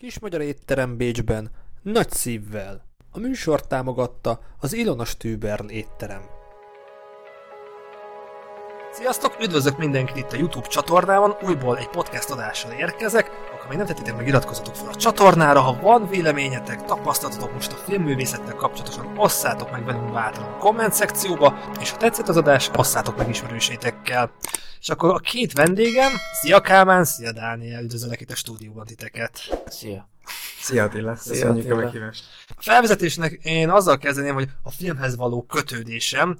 Kis magyar étterem Bécsben, nagy szívvel. A műsort támogatta az Ilona Stüberl étterem. Sziasztok, üdvözlök mindenkit itt a YouTube csatornában, újból egy podcast adással érkezek. Ha még nem tettétek meg, iratkozzatok fel a csatornára, ha van véleményetek, tapasztalatotok most a filmművészettel kapcsolatosan, osszátok meg velünk bátran a komment szekcióba, és ha tetszett az adás, osszátok meg ismerősétekkel. És akkor a két vendégem, szia Kálmán, szia Dániel, üdvözöllek itt a stúdióban titeket. Szia. Szia Attila, köszönjük a meghívást. A felvezetésnek én azzal kezdeném, hogy a filmhez való kötődésem.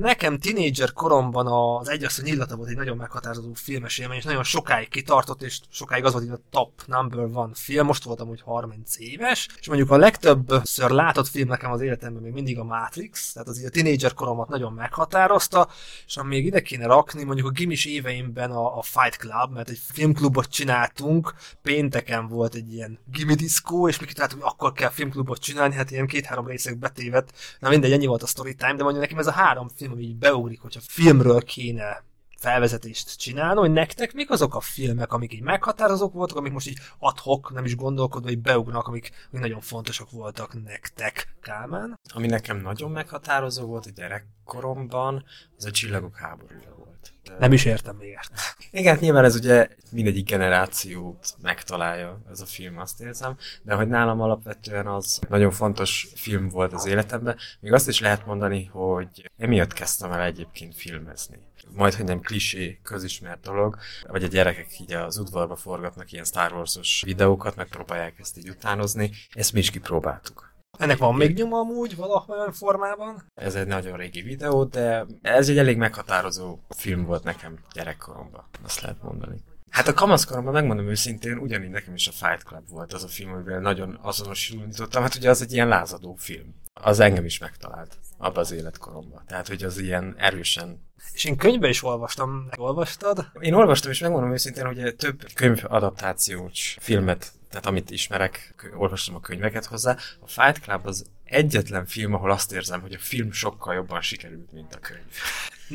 Nekem tinédzser koromban az Egyasszony illata volt egy nagyon meghatározó filmes élmény, és nagyon sokáig kitartott, és sokáig az volt hogy a top number one film. Most voltam úgy 30 éves, és mondjuk a legtöbbször látott film nekem az életemben még mindig a Matrix, tehát az így a tinédzser koromat nagyon meghatározta, és ami még ide kéne rakni, mondjuk a gimis éveimben a, a Fight Club, mert egy filmklubot csináltunk, pénteken volt egy ilyen gimi diszkó, és mi kitaláltuk, hogy akkor kell filmklubot csinálni, hát ilyen két-három részek betévet. Na mindegy, ennyi volt a story time, de mondjuk nekem ez a három film, ami így beugrik, hogyha filmről kéne felvezetést csinálni, hogy nektek mik azok a filmek, amik így meghatározók voltak, amik most így adhok, nem is gondolkodva, hogy beugnak, amik, amik nagyon fontosak voltak nektek, Kálmán? Ami nekem nagyon meghatározó volt a gyerekkoromban, az a Csillagok háborúja volt. Nem is értem még ezt. Igen, nyilván ez ugye mindegyik generációt megtalálja ez a film, azt érzem, de hogy nálam alapvetően az nagyon fontos film volt az életemben. Még azt is lehet mondani, hogy emiatt kezdtem el egyébként filmezni. Majd, hogy nem klisé, közismert dolog, vagy a gyerekek így az udvarba forgatnak ilyen Star Wars-os videókat, megpróbálják ezt így utánozni. Ezt mi is kipróbáltuk. Ennek van még nyoma amúgy valahol formában? Ez egy nagyon régi videó, de ez egy elég meghatározó film volt nekem gyerekkoromban, azt lehet mondani. Hát a kamaszkoromban megmondom őszintén, ugyanígy nekem is a Fight Club volt az a film, amivel nagyon azonosulítottam. Hát ugye az egy ilyen lázadó film. Az engem is megtalált abba az életkoromban. Tehát, hogy az ilyen erősen és én könyvbe is olvastam, olvastad? Én olvastam, és megmondom őszintén, hogy több könyvadaptációs filmet, tehát amit ismerek, olvastam a könyveket hozzá. A Fight Club az egyetlen film, ahol azt érzem, hogy a film sokkal jobban sikerült, mint a könyv.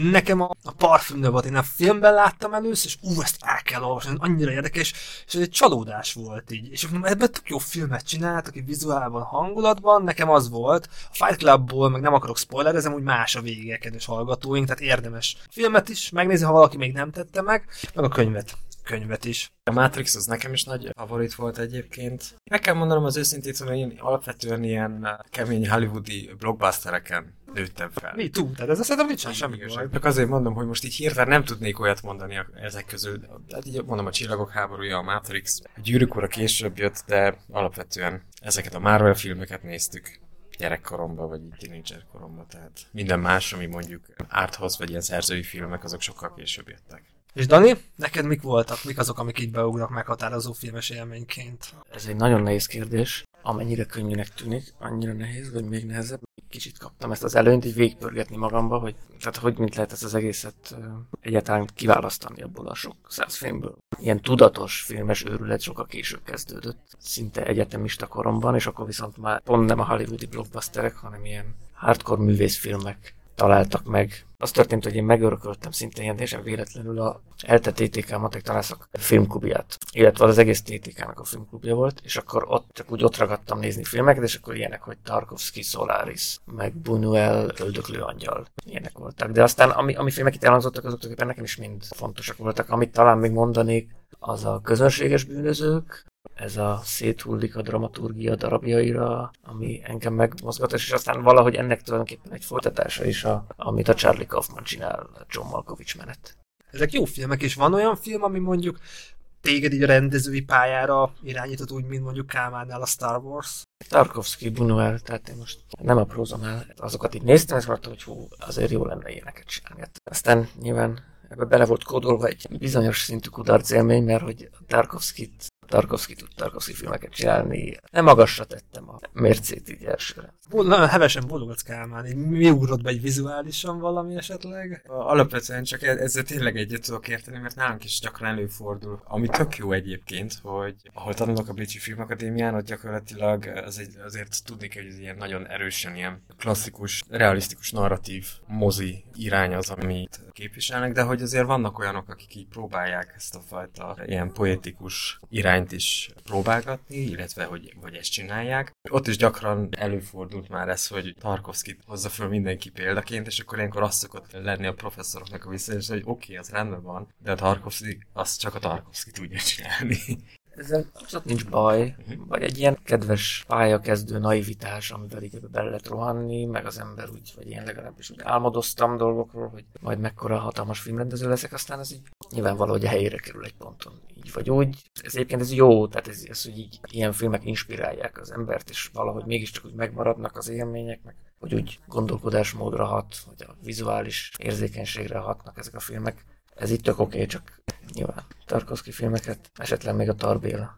Nekem a, a parfümnő volt, én a filmben láttam először, és ú, ezt el kell olvasni, annyira érdekes, és ez egy csalódás volt így. És ebben tök jó filmet csináltak, egy vizuálban, hangulatban, nekem az volt. A Fight Clubból, meg nem akarok spoilerezem, úgy más a vége, kedves hallgatóink, tehát érdemes filmet is megnézni, ha valaki még nem tette meg, meg a könyvet könyvet is. A Matrix az nekem is nagy favorit volt egyébként. Meg kell mondanom az őszintét, hogy én alapvetően ilyen kemény hollywoodi blockbustereken nőttem fel. Mi túl? Tehát ez szerintem nincs semmi baj. Csak azért mondom, hogy most így hirtelen nem tudnék olyat mondani ezek közül. Tehát így mondom, a Csillagok háborúja, a Matrix, a Gyűrűk ura később jött, de alapvetően ezeket a Marvel filmeket néztük gyerekkoromban, vagy tínédzser koromban, tehát minden más, ami mondjuk arthoz, vagy ilyen szerzői filmek, azok sokkal később jöttek. És Dani, neked mik voltak, mik azok, amik így beugrak meghatározó filmes élményként? Ez egy nagyon nehéz kérdés. Amennyire könnyűnek tűnik, annyira nehéz, vagy még nehezebb. Kicsit kaptam ezt az előnyt, így végigpörgetni magamba, hogy, tehát hogy mint lehet ezt az egészet egyáltalán kiválasztani abból a sok száz filmből. Ilyen tudatos filmes őrület sokkal később kezdődött, szinte egyetemista koromban, és akkor viszont már pont nem a hollywoodi blockbusterek, hanem ilyen hardcore művészfilmek találtak meg. Az történt, hogy én megörököltem szinte ilyen teljesen véletlenül a ELTE TTK Matek Tanászak filmklubját, illetve az egész TTK-nak a filmklubja volt, és akkor ott csak úgy ott ragadtam nézni filmeket, és akkor ilyenek, hogy Tarkovsky, Solaris, meg Buñuel, Öldöklő Angyal, ilyenek voltak. De aztán, ami, ami filmek itt elhangzottak, azok nekem is mind fontosak voltak. Amit talán még mondanék, az a közönséges bűnözők, ez a széthullik a dramaturgia darabjaira, ami engem megmozgat, és aztán valahogy ennek tulajdonképpen egy folytatása is, a, amit a Charlie Kaufman csinál, a John Malkovich menet. Ezek jó filmek, és van olyan film, ami mondjuk téged így a rendezői pályára irányított úgy, mint mondjuk Kálmánnál a Star Wars? Tarkovsky, Buñuel, tehát én most nem aprózom el. Azokat így néztem, és mondtam, hogy hú, azért jó lenne ilyeneket csinálni. Aztán nyilván ebbe bele volt kódolva egy bizonyos szintű kudarc élmény, mert hogy Tarkovskit Tarkovsky tud Tarkovsky filmeket csinálni. Nem magasra tettem a mércét így elsőre. Nagyon hevesen bologatsz Kálmán, mi ugrott be egy vizuálisan valami esetleg? Alapvetően csak e- ezzel tényleg egyet tudok érteni, mert nálunk is gyakran előfordul. Ami tök jó egyébként, hogy ahol tanulok a Bécsi Filmakadémián, ott gyakorlatilag az egy, azért tudni kell, hogy ez ilyen nagyon erősen ilyen klasszikus, realisztikus, narratív mozi irány az, amit képviselnek, de hogy azért vannak olyanok, akik így próbálják ezt a fajta ilyen poetikus irány irányt is próbálgatni, illetve hogy, hogy ezt csinálják. Ott is gyakran előfordult már ez, hogy Tarkovskit hozza föl mindenki példaként, és akkor ilyenkor azt szokott lenni a professzoroknak a visszajelzés, hogy oké, okay, az rendben van, de a Tarkovsky, azt csak a Tarkovsky tudja csinálni. Ezzel abszolút nincs baj, vagy egy ilyen kedves pályakezdő naivitás, amivel így bele lehet rohanni, meg az ember úgy, vagy én legalábbis úgy álmodoztam dolgokról, hogy majd mekkora hatalmas filmrendező leszek, aztán ez így nyilvánvaló, hogy a helyére kerül egy ponton. Így vagy úgy. Ez egyébként ez jó, tehát ez, ez hogy így ilyen filmek inspirálják az embert, és valahogy mégiscsak úgy megmaradnak az élmények, meg hogy úgy gondolkodásmódra hat, vagy a vizuális érzékenységre hatnak ezek a filmek. Ez itt tök oké, csak nyilván Tarkovsky filmeket, esetleg még a Tarbéla.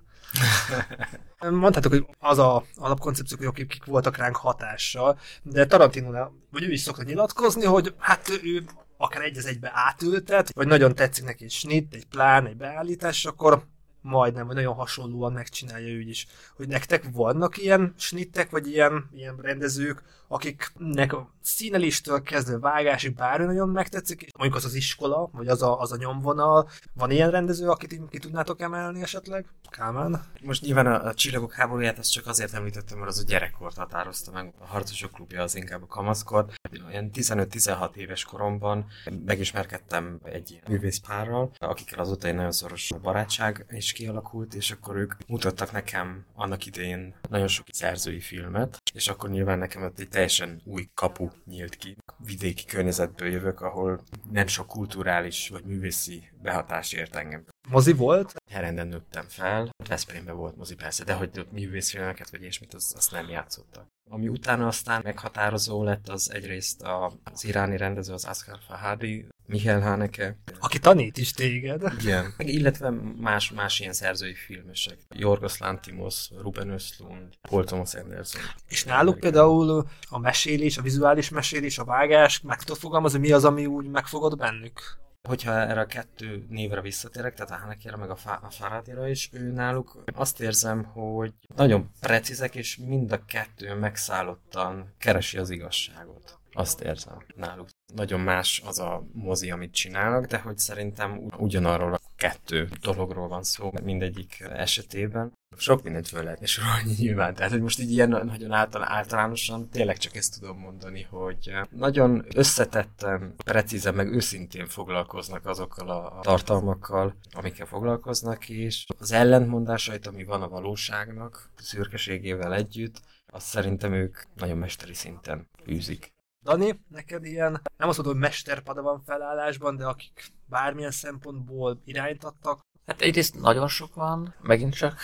Mondhatok, hogy az a alapkoncepció, hogy akik kik voltak ránk hatással, de Tarantino, vagy ő is szokta nyilatkozni, hogy hát ő akár egy az egybe átültet, vagy nagyon tetszik neki egy snit, egy plán, egy beállítás, akkor majdnem, vagy nagyon hasonlóan megcsinálja ő is. Hogy nektek vannak ilyen snittek, vagy ilyen, ilyen rendezők, akiknek a színeléstől kezdve vágásig bármi nagyon megtetszik, mondjuk az az iskola, vagy az a, az a nyomvonal. Van ilyen rendező, akit ki tudnátok emelni esetleg? Kálmán? Most nyilván a, a Csillagok háborúját ezt csak azért említettem, mert az a gyerekkort határozta meg. A Harcosok klubja az inkább a kamaszkor. Olyan 15-16 éves koromban megismerkedtem egy művészpárral, akikkel azóta egy nagyon szoros barátság is kialakult, és akkor ők mutattak nekem annak idején nagyon sok szerzői filmet, és akkor nyilván nekem ott egy teljesen új kapu nyílt ki. Vidéki környezetből jövök, ahol nem sok kulturális vagy művészi behatás ért engem. Mozi volt? Herenden nőttem fel, Veszprémben volt mozi persze, de hogy művészfilmeket vagy ilyesmit, az, azt nem játszottak. Ami utána aztán meghatározó lett, az egyrészt az iráni rendező, az Asghar Fahadi, Michael Haneke. Aki tanít is téged. Igen. Meg illetve más, más ilyen szerzői filmesek. Jorgos Lantimos, Ruben Östlund, Paul Thomas Anderson. És náluk például a mesélés, a vizuális mesélés, a vágás, meg tudod fogalmazni, mi az, ami úgy megfogod bennük? Hogyha erre a kettő névre visszatérek, tehát a Hanekére meg a, Fá- a Faradira is, ő náluk azt érzem, hogy nagyon precízek, és mind a kettő megszállottan keresi az igazságot. Azt érzem náluk. Nagyon más az a mozi, amit csinálnak, de hogy szerintem ugyanarról a kettő dologról van szó mindegyik esetében. Sok mindent föl lehetne sorolni nyilván, tehát hogy most így ilyen nagyon általánosan tényleg csak ezt tudom mondani, hogy nagyon összetetten, precízen, meg őszintén foglalkoznak azokkal a tartalmakkal, amikkel foglalkoznak, és az ellentmondásait, ami van a valóságnak, szürkeségével együtt, azt szerintem ők nagyon mesteri szinten űzik. Dani, neked ilyen, nem azt mondom, hogy mesterpada van felállásban, de akik bármilyen szempontból irányt adtak, Hát egyrészt nagyon sok van, megint csak.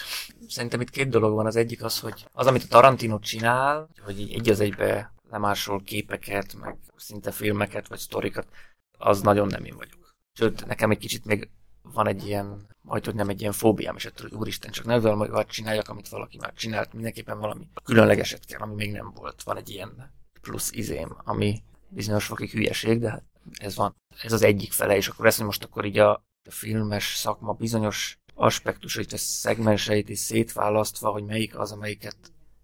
Szerintem itt két dolog van. Az egyik az, hogy az, amit a Tarantino csinál, hogy így egy az egybe lemásol képeket, meg szinte filmeket, vagy sztorikat, az nagyon nem én vagyok. Sőt, nekem egy kicsit még van egy ilyen, majd hogy nem egy ilyen fóbiám, ettől, hogy úristen, csak ne vagy csináljak, amit valaki már csinált, mindenképpen valami különlegeset kell, ami még nem volt. Van egy ilyen plusz izém, ami bizonyos fokig hülyeség, de hát ez van. Ez az egyik fele, és akkor ezt most akkor így a, a filmes szakma bizonyos aspektusait, a szegmenseit is szétválasztva, hogy melyik az, amelyiket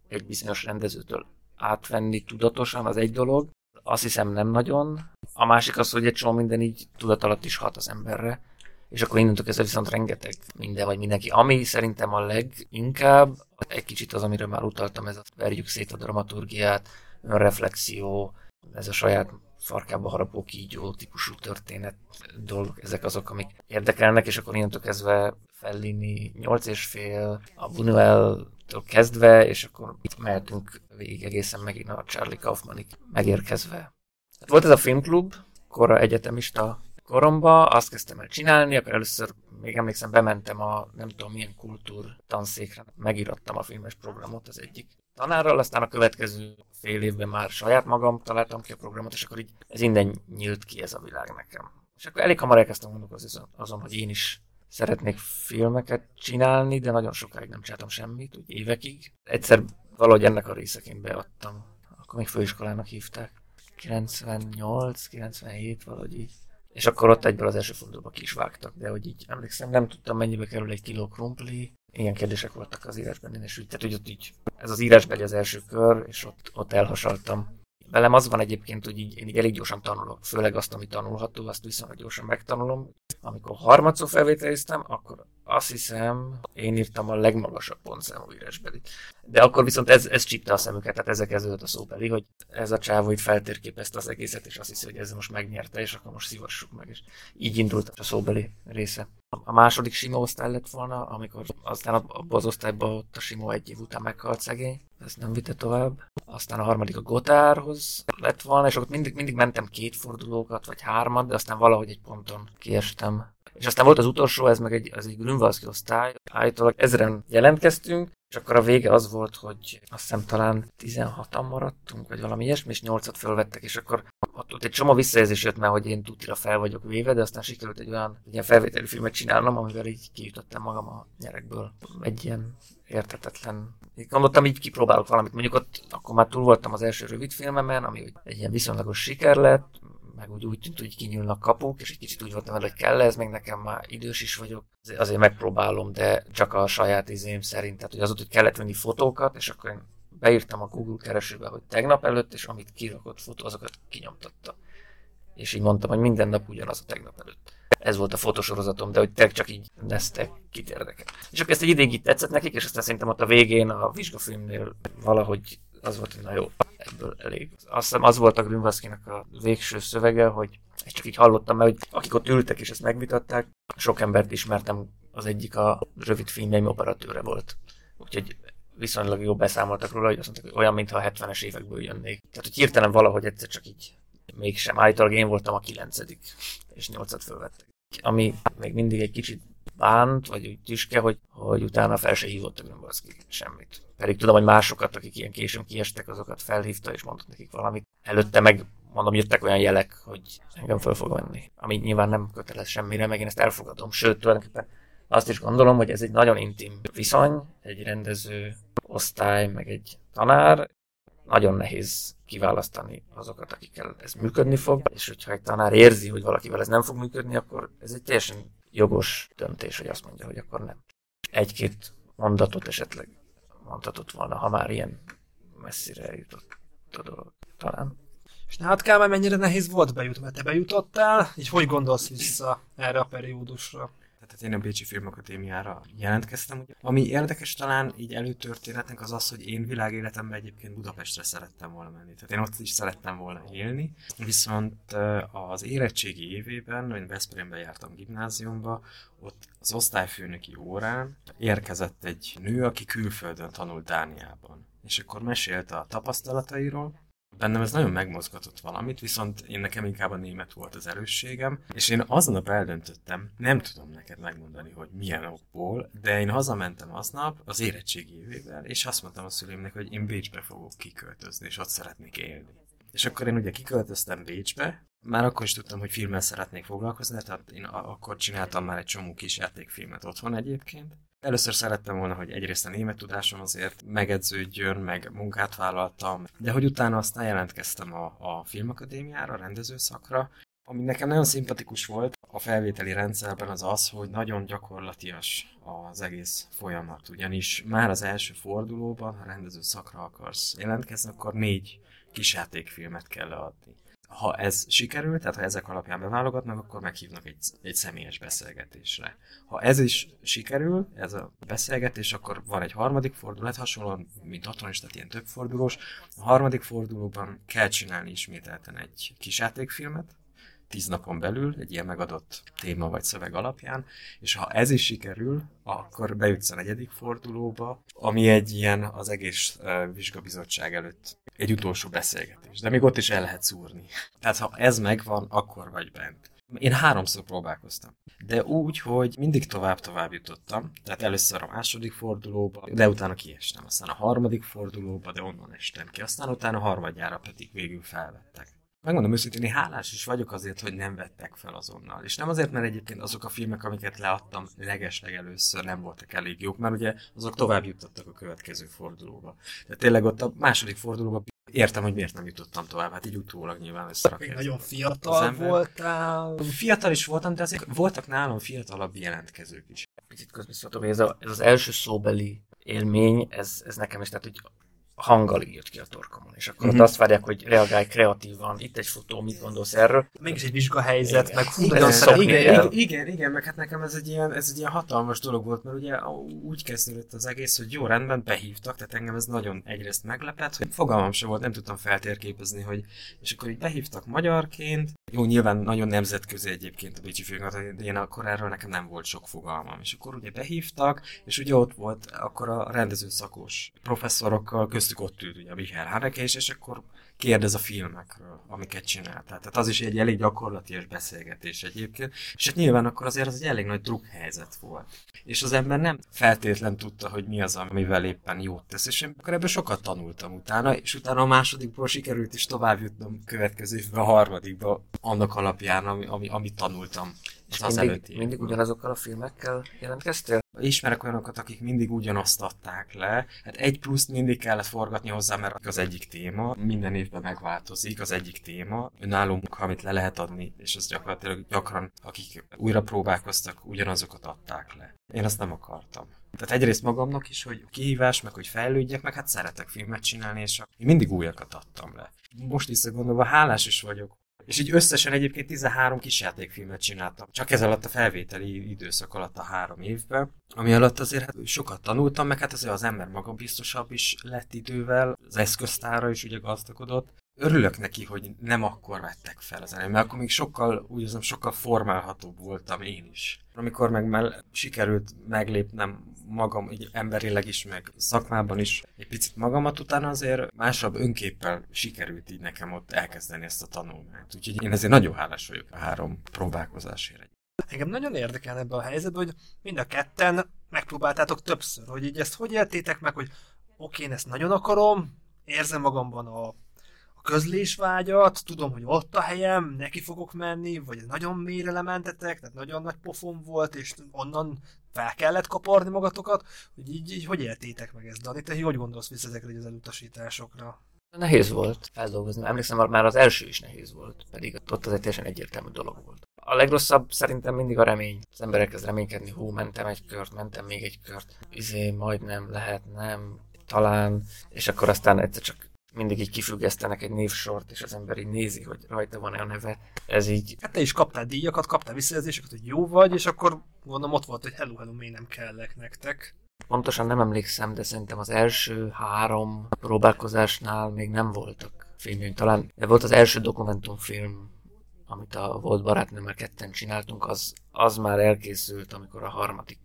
egy bizonyos rendezőtől átvenni tudatosan, az egy dolog. Azt hiszem nem nagyon. A másik az, hogy egy csomó minden így tudat alatt is hat az emberre. És akkor innentől kezdve viszont rengeteg minden, vagy mindenki. Ami szerintem a leginkább, egy kicsit az, amire már utaltam, ez a verjük szét a dramaturgiát, önreflexió, ez a saját farkába harapó kígyó típusú történet dolgok, ezek azok, amik érdekelnek, és akkor innentől kezdve Fellini 8 és fél, a Buñuel-től kezdve, és akkor itt mehetünk végig egészen megint a Charlie Kaufmanig megérkezve. Volt ez a filmklub, korra egyetemista koromba, azt kezdtem el csinálni, akkor először még emlékszem, bementem a nem tudom milyen kultúr tanszékre, megírattam a filmes programot az egyik tanárral, aztán a következő fél évben már saját magam találtam ki a programot, és akkor így ez innen nyílt ki ez a világ nekem. És akkor elég hamar elkezdtem gondolkozni azon, hogy én is szeretnék filmeket csinálni, de nagyon sokáig nem csináltam semmit, úgy évekig. Egyszer valahogy ennek a részeként beadtam. Akkor még főiskolának hívták. 98, 97, valahogy így. És akkor ott egyből az első fordulóba ki is vágtak, de hogy így emlékszem, nem tudtam mennyibe kerül egy kiló krumpli. Ilyen kérdések voltak az írásban, én úgy, tehát hogy ott így, ez az írásbeli az első kör, és ott, ott elhasaltam. Velem az van egyébként, hogy így, én így elég gyorsan tanulok, főleg azt, ami tanulható, azt viszonylag gyorsan megtanulom. Amikor harmadszor felvételiztem, akkor azt hiszem, én írtam a legmagasabb pontszámú írásbelit. De akkor viszont ez, ez csípte a szemüket, tehát ezek kezdődött a szóbeli, hogy ez a csávó itt feltérképezte az egészet, és azt hiszi, hogy ez most megnyerte, és akkor most szívassuk meg, és így indult a szóbeli része. A második sima osztály lett volna, amikor aztán abban az osztályban ott a sima egy év után meghalt szegény, ezt nem vitte tovább. Aztán a harmadik a Gotárhoz lett volna, és ott mindig, mindig mentem két fordulókat, vagy hármat, de aztán valahogy egy ponton kiestem. És aztán volt az utolsó, ez meg egy, az egy Grünwalski osztály. Állítólag ezeren jelentkeztünk, és akkor a vége az volt, hogy azt hiszem talán 16-an maradtunk, vagy valami ilyesmi, és 8-at felvettek, és akkor ott, ott egy csomó visszajelzés jött már, hogy én tutira fel vagyok véve, de aztán sikerült egy olyan egy ilyen felvételi filmet csinálnom, amivel így kijutottam magam a nyerekből. Egy ilyen értetetlen. Így gondoltam, így kipróbálok valamit. Mondjuk ott akkor már túl voltam az első rövid filmemen, ami egy ilyen viszonylagos siker lett, meg úgy, úgy tűnt, hogy kinyílnak kapuk, és egy kicsit úgy voltam hogy kell ez, meg nekem már idős is vagyok, azért megpróbálom, de csak a saját izém szerint, tehát hogy az ott, hogy kellett venni fotókat, és akkor én beírtam a Google keresőbe, hogy tegnap előtt, és amit kirakott fotó, azokat kinyomtatta. És így mondtam, hogy minden nap ugyanaz a tegnap előtt. Ez volt a fotosorozatom, de hogy te csak így neztek, kit érdekel. És akkor ezt egy ideig így tetszett nekik, és aztán szerintem ott a végén a vizsgafilmnél valahogy az volt, hogy na jó, ebből elég. Azt hiszem az volt a Grünwalskinak a végső szövege, hogy ezt csak így hallottam, mert hogy akik ott ültek és ezt megvitatták, sok embert ismertem, az egyik a rövid filmjeim operatőre volt. Úgyhogy viszonylag jó beszámoltak róla, hogy azt mondták, hogy olyan, mintha a 70-es évekből jönnék. Tehát, hogy hirtelen valahogy egyszer csak így mégsem. Állítólag én voltam a kilencedik, és nyolcat fölvettek. Ami még mindig egy kicsit bánt, vagy úgy tüske, hogy, hogy utána fel se hívott a Grünwalski semmit. Pedig tudom, hogy másokat, akik ilyen későn kiestek, azokat felhívta, és mondott nekik valamit. Előtte meg mondom, jöttek olyan jelek, hogy engem föl fog venni. Ami nyilván nem kötelez semmire, meg én ezt elfogadom. Sőt, tulajdonképpen azt is gondolom, hogy ez egy nagyon intim viszony, egy rendező osztály, meg egy tanár. Nagyon nehéz kiválasztani azokat, akikkel ez működni fog, és hogyha egy tanár érzi, hogy valakivel ez nem fog működni, akkor ez egy teljesen jogos döntés, hogy azt mondja, hogy akkor nem. Egy-két mondatot esetleg mondhatott volna, ha már ilyen messzire jutott a dolog. Talán. És hát Kálmán mennyire nehéz volt bejutni, mert te bejutottál, így hogy gondolsz vissza erre a periódusra? Tehát én a Bécsi Filmakadémiára jelentkeztem. Ugye. Ami érdekes talán így előtörténetnek az az, hogy én világéletemben egyébként Budapestre szerettem volna menni. Tehát én ott is szerettem volna élni, viszont az érettségi évében, én Veszprémben jártam gimnáziumba, ott az osztályfőnöki órán érkezett egy nő, aki külföldön tanult Dániában. És akkor mesélte a tapasztalatairól, bennem ez nagyon megmozgatott valamit, viszont én nekem inkább a német volt az erősségem, és én aznap eldöntöttem, nem tudom neked megmondani, hogy milyen okból, de én hazamentem aznap az érettségi évével, és azt mondtam a szüleimnek, hogy én Bécsbe fogok kiköltözni, és ott szeretnék élni. És akkor én ugye kiköltöztem Bécsbe, már akkor is tudtam, hogy filmmel szeretnék foglalkozni, tehát én akkor csináltam már egy csomó kis játékfilmet otthon egyébként, Először szerettem volna, hogy egyrészt a német tudásom azért megedződjön, meg munkát vállaltam, de hogy utána aztán jelentkeztem a, a filmakadémiára, a rendezőszakra, ami nekem nagyon szimpatikus volt a felvételi rendszerben az az, hogy nagyon gyakorlatias az egész folyamat, ugyanis már az első fordulóban, ha rendező szakra akarsz jelentkezni, akkor négy kisjátékfilmet kell leadni ha ez sikerül, tehát ha ezek alapján beválogatnak, akkor meghívnak egy, egy személyes beszélgetésre. Ha ez is sikerül, ez a beszélgetés, akkor van egy harmadik fordulat, hasonlóan, mint otthon is, tehát ilyen több fordulós. A harmadik fordulóban kell csinálni ismételten egy kis játékfilmet, tíz napon belül, egy ilyen megadott téma vagy szöveg alapján, és ha ez is sikerül, akkor bejutsz a negyedik fordulóba, ami egy ilyen az egész vizsgabizottság előtt egy utolsó beszélgetés. De még ott is el lehet szúrni. Tehát ha ez megvan, akkor vagy bent. Én háromszor próbálkoztam. De úgy, hogy mindig tovább-tovább jutottam. Tehát először a második fordulóba, de utána kiestem. Aztán a harmadik fordulóba, de onnan estem ki. Aztán utána a harmadjára pedig végül felvettek. Megmondom őszintén, én hálás is vagyok azért, hogy nem vettek fel azonnal. És nem azért, mert egyébként azok a filmek, amiket leadtam legesleg először nem voltak elég jók, mert ugye azok tovább jutottak a következő fordulóba. Tehát tényleg ott a második fordulóba értem, hogy miért nem jutottam tovább. Hát így utólag nyilván összerakja. Nagyon fiatal voltál. Fiatal is voltam, de azért voltak nálam fiatalabb jelentkezők is. Picit közbeszóltam, hogy ez, a, ez az első szóbeli élmény, ez, ez nekem is, tehát hogy hanggal jött ki a torkomon, és akkor Mhm. ott azt várják, hogy reagálj kreatívan, itt egy futó, mit gondolsz erről? Mégis egy vizsgahelyzet, Igen. meg hú, Igen, el. igen, igen, igen, meg hát nekem ez egy, ilyen, ez egy ilyen hatalmas dolog volt, mert ugye úgy kezdődött az egész, hogy jó rendben behívtak, tehát engem ez nagyon egyrészt meglepett, hogy fogalmam sem volt, nem tudtam feltérképezni, hogy és akkor így behívtak magyarként, jó, nyilván nagyon nemzetközi egyébként a Bécsi Főngat, de én akkor erről nekem nem volt sok fogalmam, és akkor ugye behívtak, és ugye ott volt akkor a rendező szakos professzorokkal, köztük ott ült ugye a Michael Haneke is, és akkor kérdez a filmekről, amiket csinál. Tehát az is egy elég gyakorlatias beszélgetés egyébként, és hát nyilván akkor azért az egy elég nagy drughelyzet volt. És az ember nem feltétlen tudta, hogy mi az, amivel éppen jót tesz, és én akkor ebből sokat tanultam utána, és utána a másodikból sikerült is tovább jutnom következő évben a harmadikba, annak alapján, ami, ami, amit tanultam. És Az mindig, előtti mindig ugyanazokkal a filmekkel jelentkeztél? Ismerek olyanokat, akik mindig ugyanazt adták le. Hát egy pluszt mindig kellett forgatni hozzá, mert az egyik téma minden évben megváltozik, az egyik téma. Nálunk, amit le lehet adni, és az gyakorlatilag gyakran, akik újra próbálkoztak, ugyanazokat adták le. Én azt nem akartam. Tehát egyrészt magamnak is, hogy kihívás, meg hogy fejlődjek, meg hát szeretek filmet csinálni, és én mindig újakat adtam le. Most visszagondolva hálás is vagyok, és így összesen egyébként 13 kisjátékfilmet csináltam. Csak ez alatt a felvételi időszak alatt a három évben. Ami alatt azért hát sokat tanultam, meg hát azért az ember magabiztosabb is lett idővel, az eszköztára is ugye gazdagodott. Örülök neki, hogy nem akkor vettek fel az elején, mert akkor még sokkal, úgy érzem, sokkal formálhatóbb voltam én is. Amikor meg mell- sikerült meglépnem magam, így emberileg is, meg szakmában is egy picit magamat, utána azért másabb önképpel sikerült így nekem ott elkezdeni ezt a tanulmányt. Úgyhogy én ezért nagyon hálás vagyok a három próbálkozásért. Engem nagyon érdekel ebben a helyzetben, hogy mind a ketten megpróbáltátok többször, hogy így ezt hogy értétek meg, hogy oké, én ezt nagyon akarom, érzem magamban a, a közlésvágyat, tudom, hogy ott a helyem, neki fogok menni, vagy nagyon mélyre lementetek, tehát nagyon nagy pofon volt, és onnan fel kellett kaparni magatokat, hogy így, így hogy éltétek meg ezt, Dani? Te hogy gondolsz vissza ezekre az elutasításokra? Nehéz volt feldolgozni. Emlékszem, már- az első is nehéz volt, pedig ott az egy teljesen egyértelmű dolog volt. A legrosszabb szerintem mindig a remény. Az ember elkezd reménykedni, hú, mentem egy kört, mentem még egy kört, izé, majdnem, lehet, nem, talán, és akkor aztán egyszer csak mindig így kifüggesztenek egy névsort, és az ember így nézi, hogy rajta van-e a neve. Ez így Hát te is kaptál díjakat, kaptál visszajelzéseket, hogy jó vagy, és akkor gondolom ott volt, hogy hello, hello, még nem kellek nektek. Pontosan nem emlékszem, de szerintem az első három próbálkozásnál még nem voltak filmjeim. Talán de volt az első dokumentumfilm, amit a volt barátnőmmel ketten csináltunk, az, az már elkészült, amikor a harmadik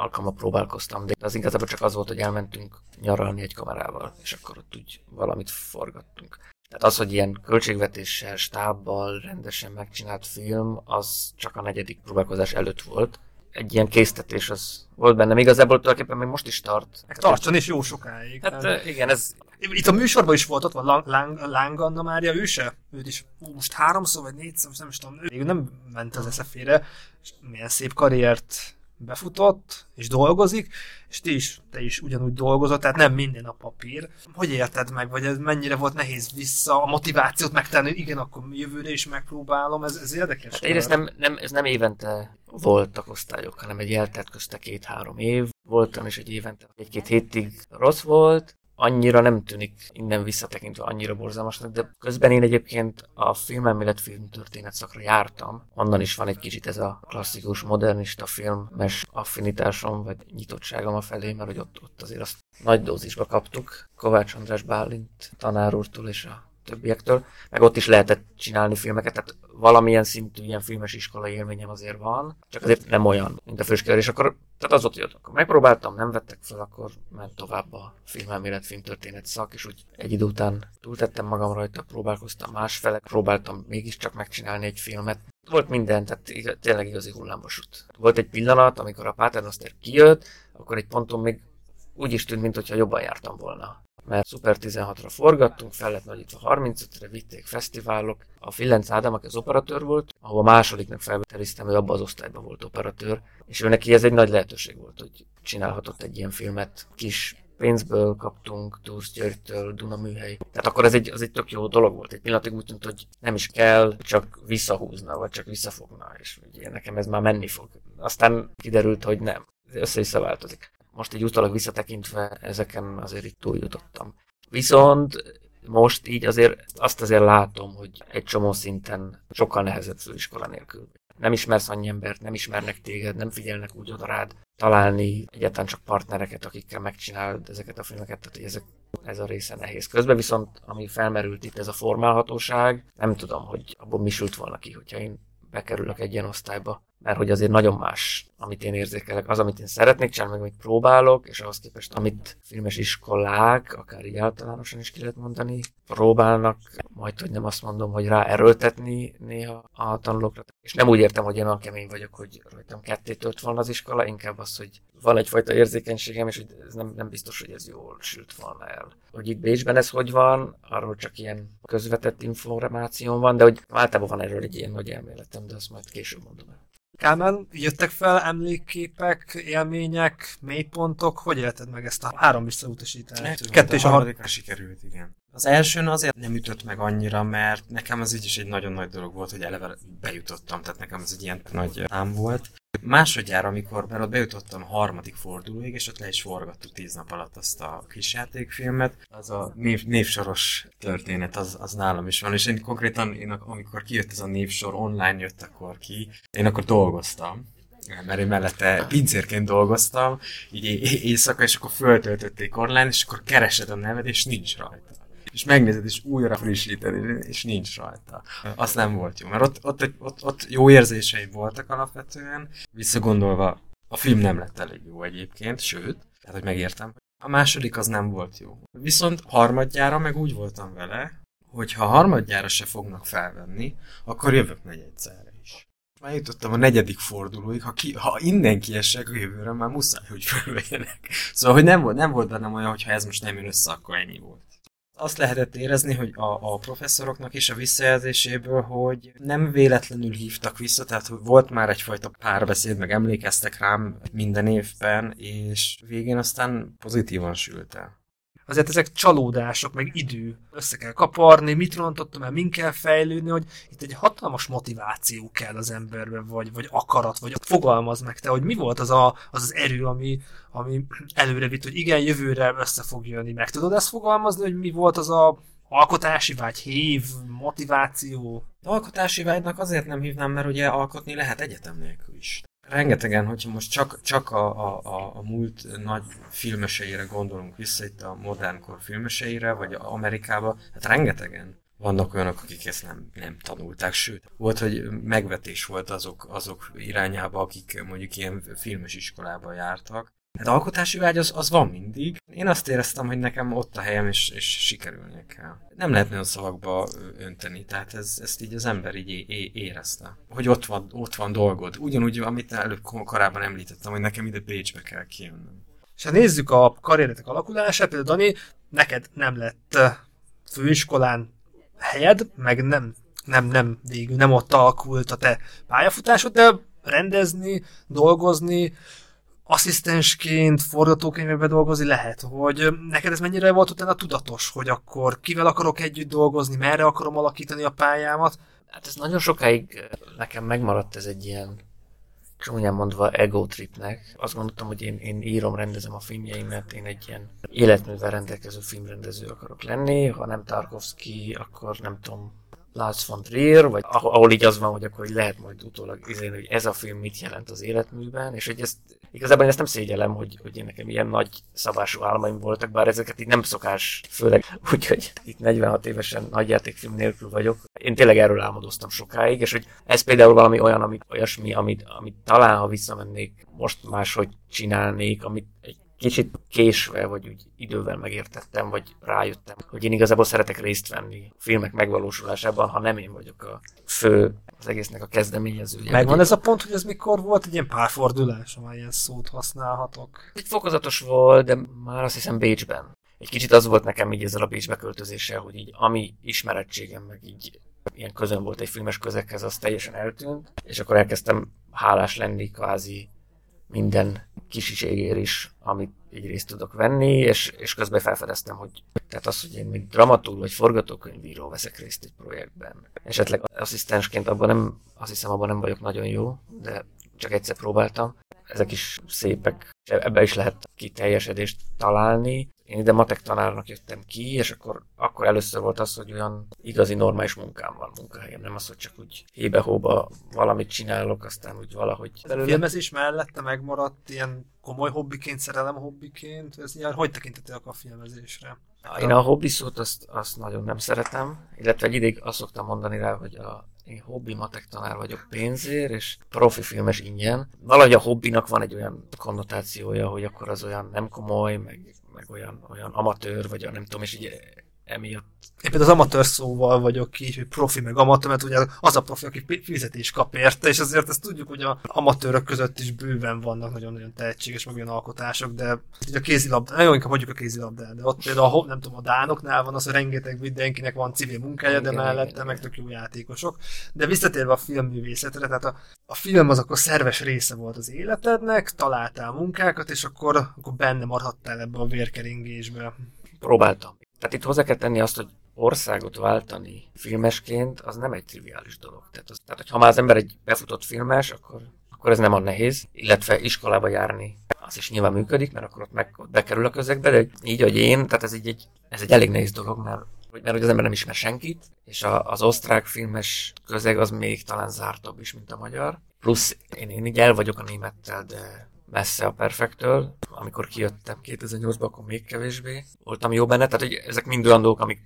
alkalommal próbálkoztam, de az igazából csak az volt, hogy elmentünk nyaralni egy kamerával, és akkor ott úgy valamit forgattunk. Tehát az, hogy ilyen költségvetéssel, stábbal rendesen megcsinált film, az csak a negyedik próbálkozás előtt volt. Egy ilyen késztetés az volt bennem. Igazából tulajdonképpen még most is tart. Meg tartson is jó sokáig. Hát ö, igen, ez Itt a műsorban is volt, ott van Lang, Lang, Lang Anna Mária, ő se? Őt is, hú, most háromszor vagy négyszer, most nem is tudom, ő nem ment az eszefére, és milyen szép karriert befutott, és dolgozik, és ti is, te is ugyanúgy dolgozott, tehát nem minden a papír. Hogy érted meg, vagy ez mennyire volt nehéz vissza a motivációt megtenni, igen, akkor jövőre is megpróbálom, ez, ez érdekes. Hát egyrészt nem, nem, ez nem évente voltak osztályok, hanem egy eltelt közte két-három év. Voltam is egy évente, egy-két hétig rossz volt, annyira nem tűnik innen visszatekintve annyira borzalmasnak, de közben én egyébként a filmelmélet filmtörténet szakra jártam. Onnan is van egy kicsit ez a klasszikus, modernista filmes affinitásom, vagy nyitottságom a felé, mert hogy ott, ott azért azt nagy dózisba kaptuk. Kovács András Bálint tanár úrtól és a többiektől, meg ott is lehetett csinálni filmeket, tehát valamilyen szintű ilyen filmes iskolai élményem azért van, csak azért nem olyan, mint a főskér, és akkor tehát az ott jött, akkor megpróbáltam, nem vettek fel, akkor ment tovább a filmelmélet, filmtörténet szak, és úgy egy idő után túltettem magam rajta, próbálkoztam másfele, próbáltam mégiscsak megcsinálni egy filmet. Volt minden, tehát igaz, tényleg igazi hullámvasút. Volt egy pillanat, amikor a Paternoster kijött, akkor egy ponton még úgy is tűnt, mintha jobban jártam volna mert Super 16-ra forgattunk, fel lett nagyítva 35-re, vitték fesztiválok. A Fillenc Ádám, aki az operatőr volt, ahol a másodiknak felvételiztem, ő abban az osztályban volt operatőr, és ő neki ez egy nagy lehetőség volt, hogy csinálhatott egy ilyen filmet. Kis pénzből kaptunk, Túrsz Györgytől, Duna műhely. Tehát akkor ez egy, az egy tök jó dolog volt. Egy pillanatig úgy tűnt, hogy nem is kell, csak visszahúzna, vagy csak visszafogna, és ugye nekem ez már menni fog. Aztán kiderült, hogy nem. Össze-vissza változik most egy utólag visszatekintve ezeken azért itt túljutottam. Viszont most így azért azt azért látom, hogy egy csomó szinten sokkal nehezebb főiskola nélkül. Nem ismersz annyi embert, nem ismernek téged, nem figyelnek úgy oda rád, találni egyáltalán csak partnereket, akikkel megcsinálod ezeket a filmeket, tehát hogy ezek, ez a része nehéz. Közben viszont, ami felmerült itt, ez a formálhatóság, nem tudom, hogy abból mi sült volna ki, hogyha én bekerülök egy ilyen osztályba, mert hogy azért nagyon más, amit én érzékelek, az, amit én szeretnék csinálni, meg amit próbálok, és ahhoz képest, amit filmes iskolák, akár így általánosan is ki lehet mondani, próbálnak, majd hogy nem azt mondom, hogy rá erőltetni néha a tanulókra. És nem úgy értem, hogy én olyan kemény vagyok, hogy rajtam ketté tölt volna az iskola, inkább az, hogy van egyfajta érzékenységem, és hogy ez nem, nem biztos, hogy ez jól sült volna el. Hogy itt Bécsben ez hogy van, arról csak ilyen közvetett információ van, de hogy általában van erről egy ilyen nagy elméletem, de azt majd később mondom el. Kálmán, jöttek fel emlékképek, élmények, mélypontok? Hogy élted meg ezt a három visszautasítást? Kettő és a harmadikra sikerült, igen. Az elsőn azért nem ütött meg annyira, mert nekem az így is egy nagyon nagy dolog volt, hogy eleve bejutottam, tehát nekem ez egy ilyen nagy szám volt. Másodjára, amikor mert ott bejutottam harmadik fordulóig, és ott le is forgattuk tíz nap alatt azt a kis játékfilmet, az a név, névsoros történet, az, az nálam is van, és én konkrétan, én, amikor kijött ez a névsor, online jött akkor ki, én akkor dolgoztam, mert én mellette pincérként dolgoztam, így éjszaka, és akkor föltöltötték online, és akkor keresed a neved, és nincs rajta és megnézed, és újra frissíted, és nincs rajta. Az nem volt jó, mert ott, ott, ott, ott jó érzései voltak alapvetően, visszagondolva a film nem lett elég jó egyébként, sőt, tehát hogy megértem. A második az nem volt jó. Viszont harmadjára meg úgy voltam vele, hogy ha harmadjára se fognak felvenni, akkor jövök negyedszerre is. Már jutottam a negyedik fordulóig, ha, ki, ha innen kiesek a jövőre, már muszáj, hogy felvegyenek. Szóval, hogy nem volt, nem volt bennem olyan, hogy ha ez most nem jön össze, akkor ennyi volt azt lehetett érezni, hogy a, a professzoroknak is a visszajelzéséből, hogy nem véletlenül hívtak vissza, tehát hogy volt már egyfajta párbeszéd, meg emlékeztek rám minden évben, és végén aztán pozitívan sült el azért ezek csalódások, meg idő. Össze kell kaparni, mit rontottam el, min kell fejlődni, hogy itt egy hatalmas motiváció kell az emberben, vagy, vagy akarat, vagy fogalmaz meg te, hogy mi volt az a, az, az erő, ami, ami előre vitt, hogy igen, jövőre össze fog jönni. Meg tudod ezt fogalmazni, hogy mi volt az a alkotási vágy, hív, motiváció? Alkotási vágynak azért nem hívnám, mert ugye alkotni lehet egyetem nélkül is rengetegen, hogyha most csak, csak a, a, a múlt nagy filmeseire gondolunk vissza, itt a modernkor filmeseire, vagy Amerikába, hát rengetegen vannak olyanok, akik ezt nem, nem tanulták, sőt, volt, hogy megvetés volt azok, azok irányába, akik mondjuk ilyen filmes iskolába jártak, Hát alkotási vágy az, az van mindig. Én azt éreztem, hogy nekem ott a helyem, és, és sikerülnie kell. Nem lehet nagyon szavakba önteni, tehát ez, ezt így az ember így é, érezte. Hogy ott van, ott van dolgod. Ugyanúgy, amit előbb korábban említettem, hogy nekem ide Bécsbe kell kijönnöm. És ha nézzük a karrieretek alakulását, például Dani, neked nem lett főiskolán helyed, meg nem, nem, nem, végül nem ott alakult a te pályafutásod, de rendezni, dolgozni, asszisztensként, forgatókönyvebe dolgozni lehet, hogy neked ez mennyire volt utána tudatos, hogy akkor kivel akarok együtt dolgozni, merre akarom alakítani a pályámat? Hát ez nagyon sokáig nekem megmaradt ez egy ilyen csúnyán mondva ego tripnek. Azt gondoltam, hogy én, én írom, rendezem a filmjeimet, én egy ilyen életművel rendelkező filmrendező akarok lenni. Ha nem Tarkovsky, akkor nem tudom, Lars von Trier, vagy ahol így az van, hogy akkor lehet majd utólag izélni, hogy ez a film mit jelent az életműben, és hogy ezt igazából én ezt nem szégyellem, hogy, hogy én nekem ilyen nagy szabású álmaim voltak, bár ezeket így nem szokás, főleg úgy, hogy itt 46 évesen nagyjátékfilm nélkül vagyok. Én tényleg erről álmodoztam sokáig, és hogy ez például valami olyan, amit, olyasmi, amit, amit talán, ha visszamennék, most máshogy csinálnék, amit egy kicsit késve, vagy úgy idővel megértettem, vagy rájöttem, hogy én igazából szeretek részt venni a filmek megvalósulásában, ha nem én vagyok a fő az egésznek a kezdeményezője. Megvan ez a pont, hogy ez mikor volt egy ilyen párfordulás, amely ilyen szót használhatok? Egy fokozatos volt, de már azt hiszem Bécsben. Egy kicsit az volt nekem így ezzel a Bécsbe költözéssel, hogy így ami ismerettségem, meg így ilyen közön volt egy filmes közekhez, az teljesen eltűnt, és akkor elkezdtem hálás lenni kvázi minden kisiségér is, amit így részt tudok venni, és, és közben felfedeztem, hogy tehát az, hogy én mint dramaturg vagy forgatókönyvíró veszek részt egy projektben. Esetleg asszisztensként abban nem, azt hiszem abban nem vagyok nagyon jó, de csak egyszer próbáltam. Ezek is szépek, ebbe is lehet kiteljesedést találni. Én ide matek tanárnak jöttem ki, és akkor, akkor először volt az, hogy olyan igazi normális munkám van munkahelyem, nem az, hogy csak úgy hébe-hóba valamit csinálok, aztán úgy valahogy... A filmezés mellette megmaradt ilyen komoly hobbiként, szerelem hobbiként? Ez ilyen, hogy tekintettek a filmezésre? Én a hobbi szót azt, azt nagyon nem szeretem, illetve egy ideig azt szoktam mondani rá, hogy a, én hobbi matek tanár vagyok pénzért, és profi filmes ingyen. Valahogy a hobbinak van egy olyan konnotációja, hogy akkor az olyan nem komoly, meg, meg olyan, olyan amatőr, vagy nem tudom, és így emiatt. Én például az amatőr szóval vagyok így, hogy profi meg amatőr, mert ugye az a profi, aki fizetés kap érte, és azért ezt tudjuk, hogy a amatőrök között is bőven vannak nagyon-nagyon tehetséges, meg olyan alkotások, de így a kézilabda, nagyon inkább hagyjuk a kézilabdát, de ott például, nem tudom, a Dánoknál van az, hogy rengeteg mindenkinek van civil munkája, de mellette meg tök jó játékosok. De visszatérve a filmművészetre, tehát a, a film az akkor szerves része volt az életednek, találtál munkákat, és akkor, akkor benne maradtál ebbe a vérkeringésbe. Próbáltam. Tehát itt hozzá kell tenni azt, hogy országot váltani filmesként, az nem egy triviális dolog. Tehát, az, tehát ha már az ember egy befutott filmes, akkor, akkor ez nem a nehéz, illetve iskolába járni az is nyilván működik, mert akkor ott, meg, ott bekerül a közegbe, de így, hogy én, tehát ez egy, egy, ez egy elég nehéz dolog, mert, mert hogy az ember nem ismer senkit, és a, az osztrák filmes közeg az még talán zártabb is, mint a magyar. Plusz én, én így el vagyok a némettel, de messze a perfektől. Amikor kijöttem 2008-ban, akkor még kevésbé voltam jó benne. Tehát hogy ezek mind olyan dolgok, amik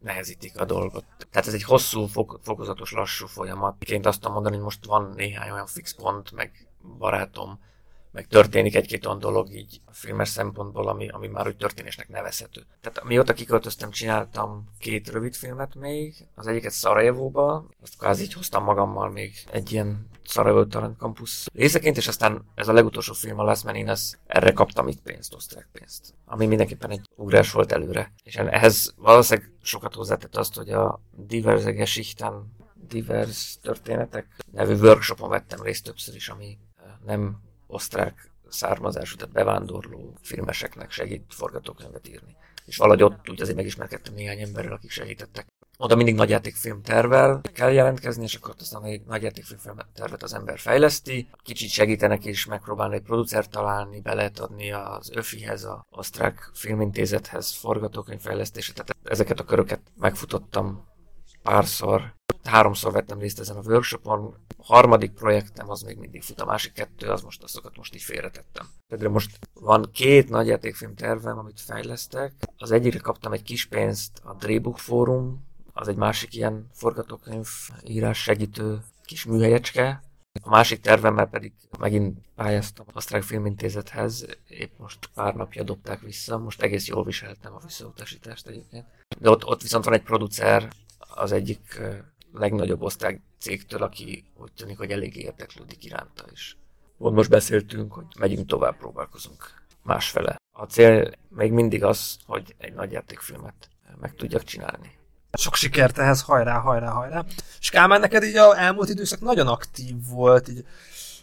nehezítik a dolgot. Tehát ez egy hosszú, fokozatos, lassú folyamat. Ként azt tudom mondani, hogy most van néhány olyan fix pont, meg barátom, meg történik egy-két olyan dolog így a filmes szempontból, ami, ami már úgy történésnek nevezhető. Tehát mióta kiköltöztem, csináltam két rövid filmet még, az egyiket Szarajevóba, azt kvázi így hoztam magammal még egy ilyen Szarajevó Talent Campus részeként, és aztán ez a legutolsó film a Last Man In Us, erre kaptam itt pénzt, osztrák pénzt, ami mindenképpen egy ugrás volt előre. És ehhez valószínűleg sokat hozzátett azt, hogy a Diverse Geschichten divers történetek nevű workshopon vettem részt többször is, ami nem osztrák származású, tehát bevándorló filmeseknek segít forgatókönyvet írni. És valahogy ott úgy azért megismerkedtem néhány emberrel, akik segítettek. Oda mindig nagyjátékfilm tervel kell jelentkezni, és akkor aztán egy nagyjátékfilm tervet az ember fejleszti. Kicsit segítenek is megpróbálni egy producert találni, be lehet adni az ÖFI-hez, az osztrák filmintézethez forgatókönyvfejlesztésre. Tehát ezeket a köröket megfutottam párszor, háromszor vettem részt ezen a workshopon, a harmadik projektem az még mindig fut, a másik kettő, az most azokat most így félretettem. Például most van két nagy játékfilm tervem, amit fejlesztek. Az egyikre kaptam egy kis pénzt a Drehbuch Fórum, az egy másik ilyen forgatókönyv írás segítő kis műhelyecske. A másik tervemmel pedig megint pályáztam a Osztrák Filmintézethez, épp most pár napja dobták vissza, most egész jól viseltem a visszautasítást egyébként. De ott, ott viszont van egy producer, az egyik legnagyobb osztály cégtől, aki úgy tűnik, hogy elég érdeklődik iránta is. Ott most beszéltünk, hogy megyünk tovább, próbálkozunk másfele. A cél még mindig az, hogy egy nagy játékfilmet meg tudjak csinálni. Sok sikert ehhez, hajrá, hajrá, hajrá. És Kálmán, neked így a elmúlt időszak nagyon aktív volt, így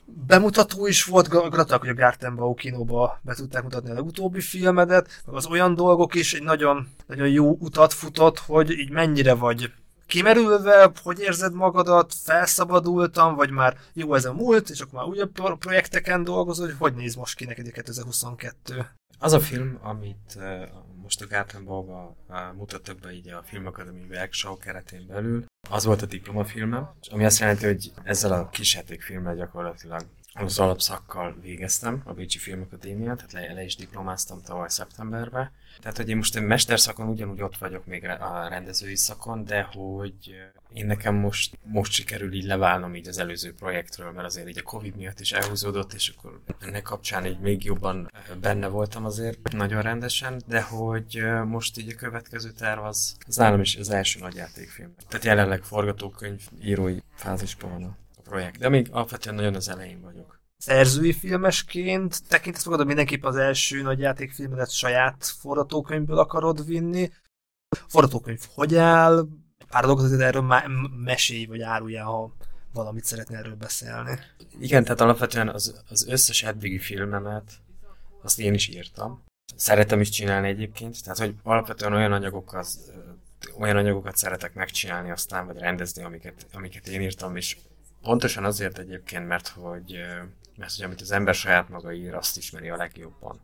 bemutató is volt, gratulálok, hogy a Gartenbau kinóba be tudták mutatni a legutóbbi filmedet, meg az olyan dolgok is egy nagyon, nagyon jó utat futott, hogy így mennyire vagy kimerülve, hogy érzed magadat, felszabadultam, vagy már jó ez a múlt, és akkor már újabb projekteken dolgozol, hogy hogy néz most ki neked 2022? Az a film, amit most a Gartenbauba uh, mutattak be így a Filmakadémi Workshop keretén belül, az volt a diplomafilmem, ami azt jelenti, hogy ezzel a kis játékfilmmel gyakorlatilag az alapszakkal végeztem a Bécsi Filmakadémiát, tehát le, le is diplomáztam tavaly szeptemberben. Tehát, hogy én most egy mesterszakon ugyanúgy ott vagyok még a rendezői szakon, de hogy én nekem most, most sikerül így leválnom így az előző projektről, mert azért így a Covid miatt is elhúzódott, és akkor ennek kapcsán így még jobban benne voltam azért nagyon rendesen, de hogy most így a következő terv az, az nálam is az első nagy játékfilm. Tehát jelenleg forgatókönyv írói fázisban van projekt, de még alapvetően nagyon az elején vagyok. Szerzői filmesként tekintesz magad, mindenképp az első nagy játékfilmedet saját forgatókönyvből akarod vinni. A forgatókönyv hogy áll? Pár dolgot azért erről má- mesélj, vagy áruljál, ha valamit szeretnél erről beszélni. Igen, tehát alapvetően az, az összes eddigi filmemet azt én is írtam. Szeretem is csinálni egyébként, tehát hogy alapvetően olyan anyagokat, olyan anyagokat szeretek megcsinálni aztán, vagy rendezni, amiket, amiket én írtam, és Pontosan azért egyébként, mert hogy, mert hogy amit az ember saját maga ír, azt ismeri a legjobban.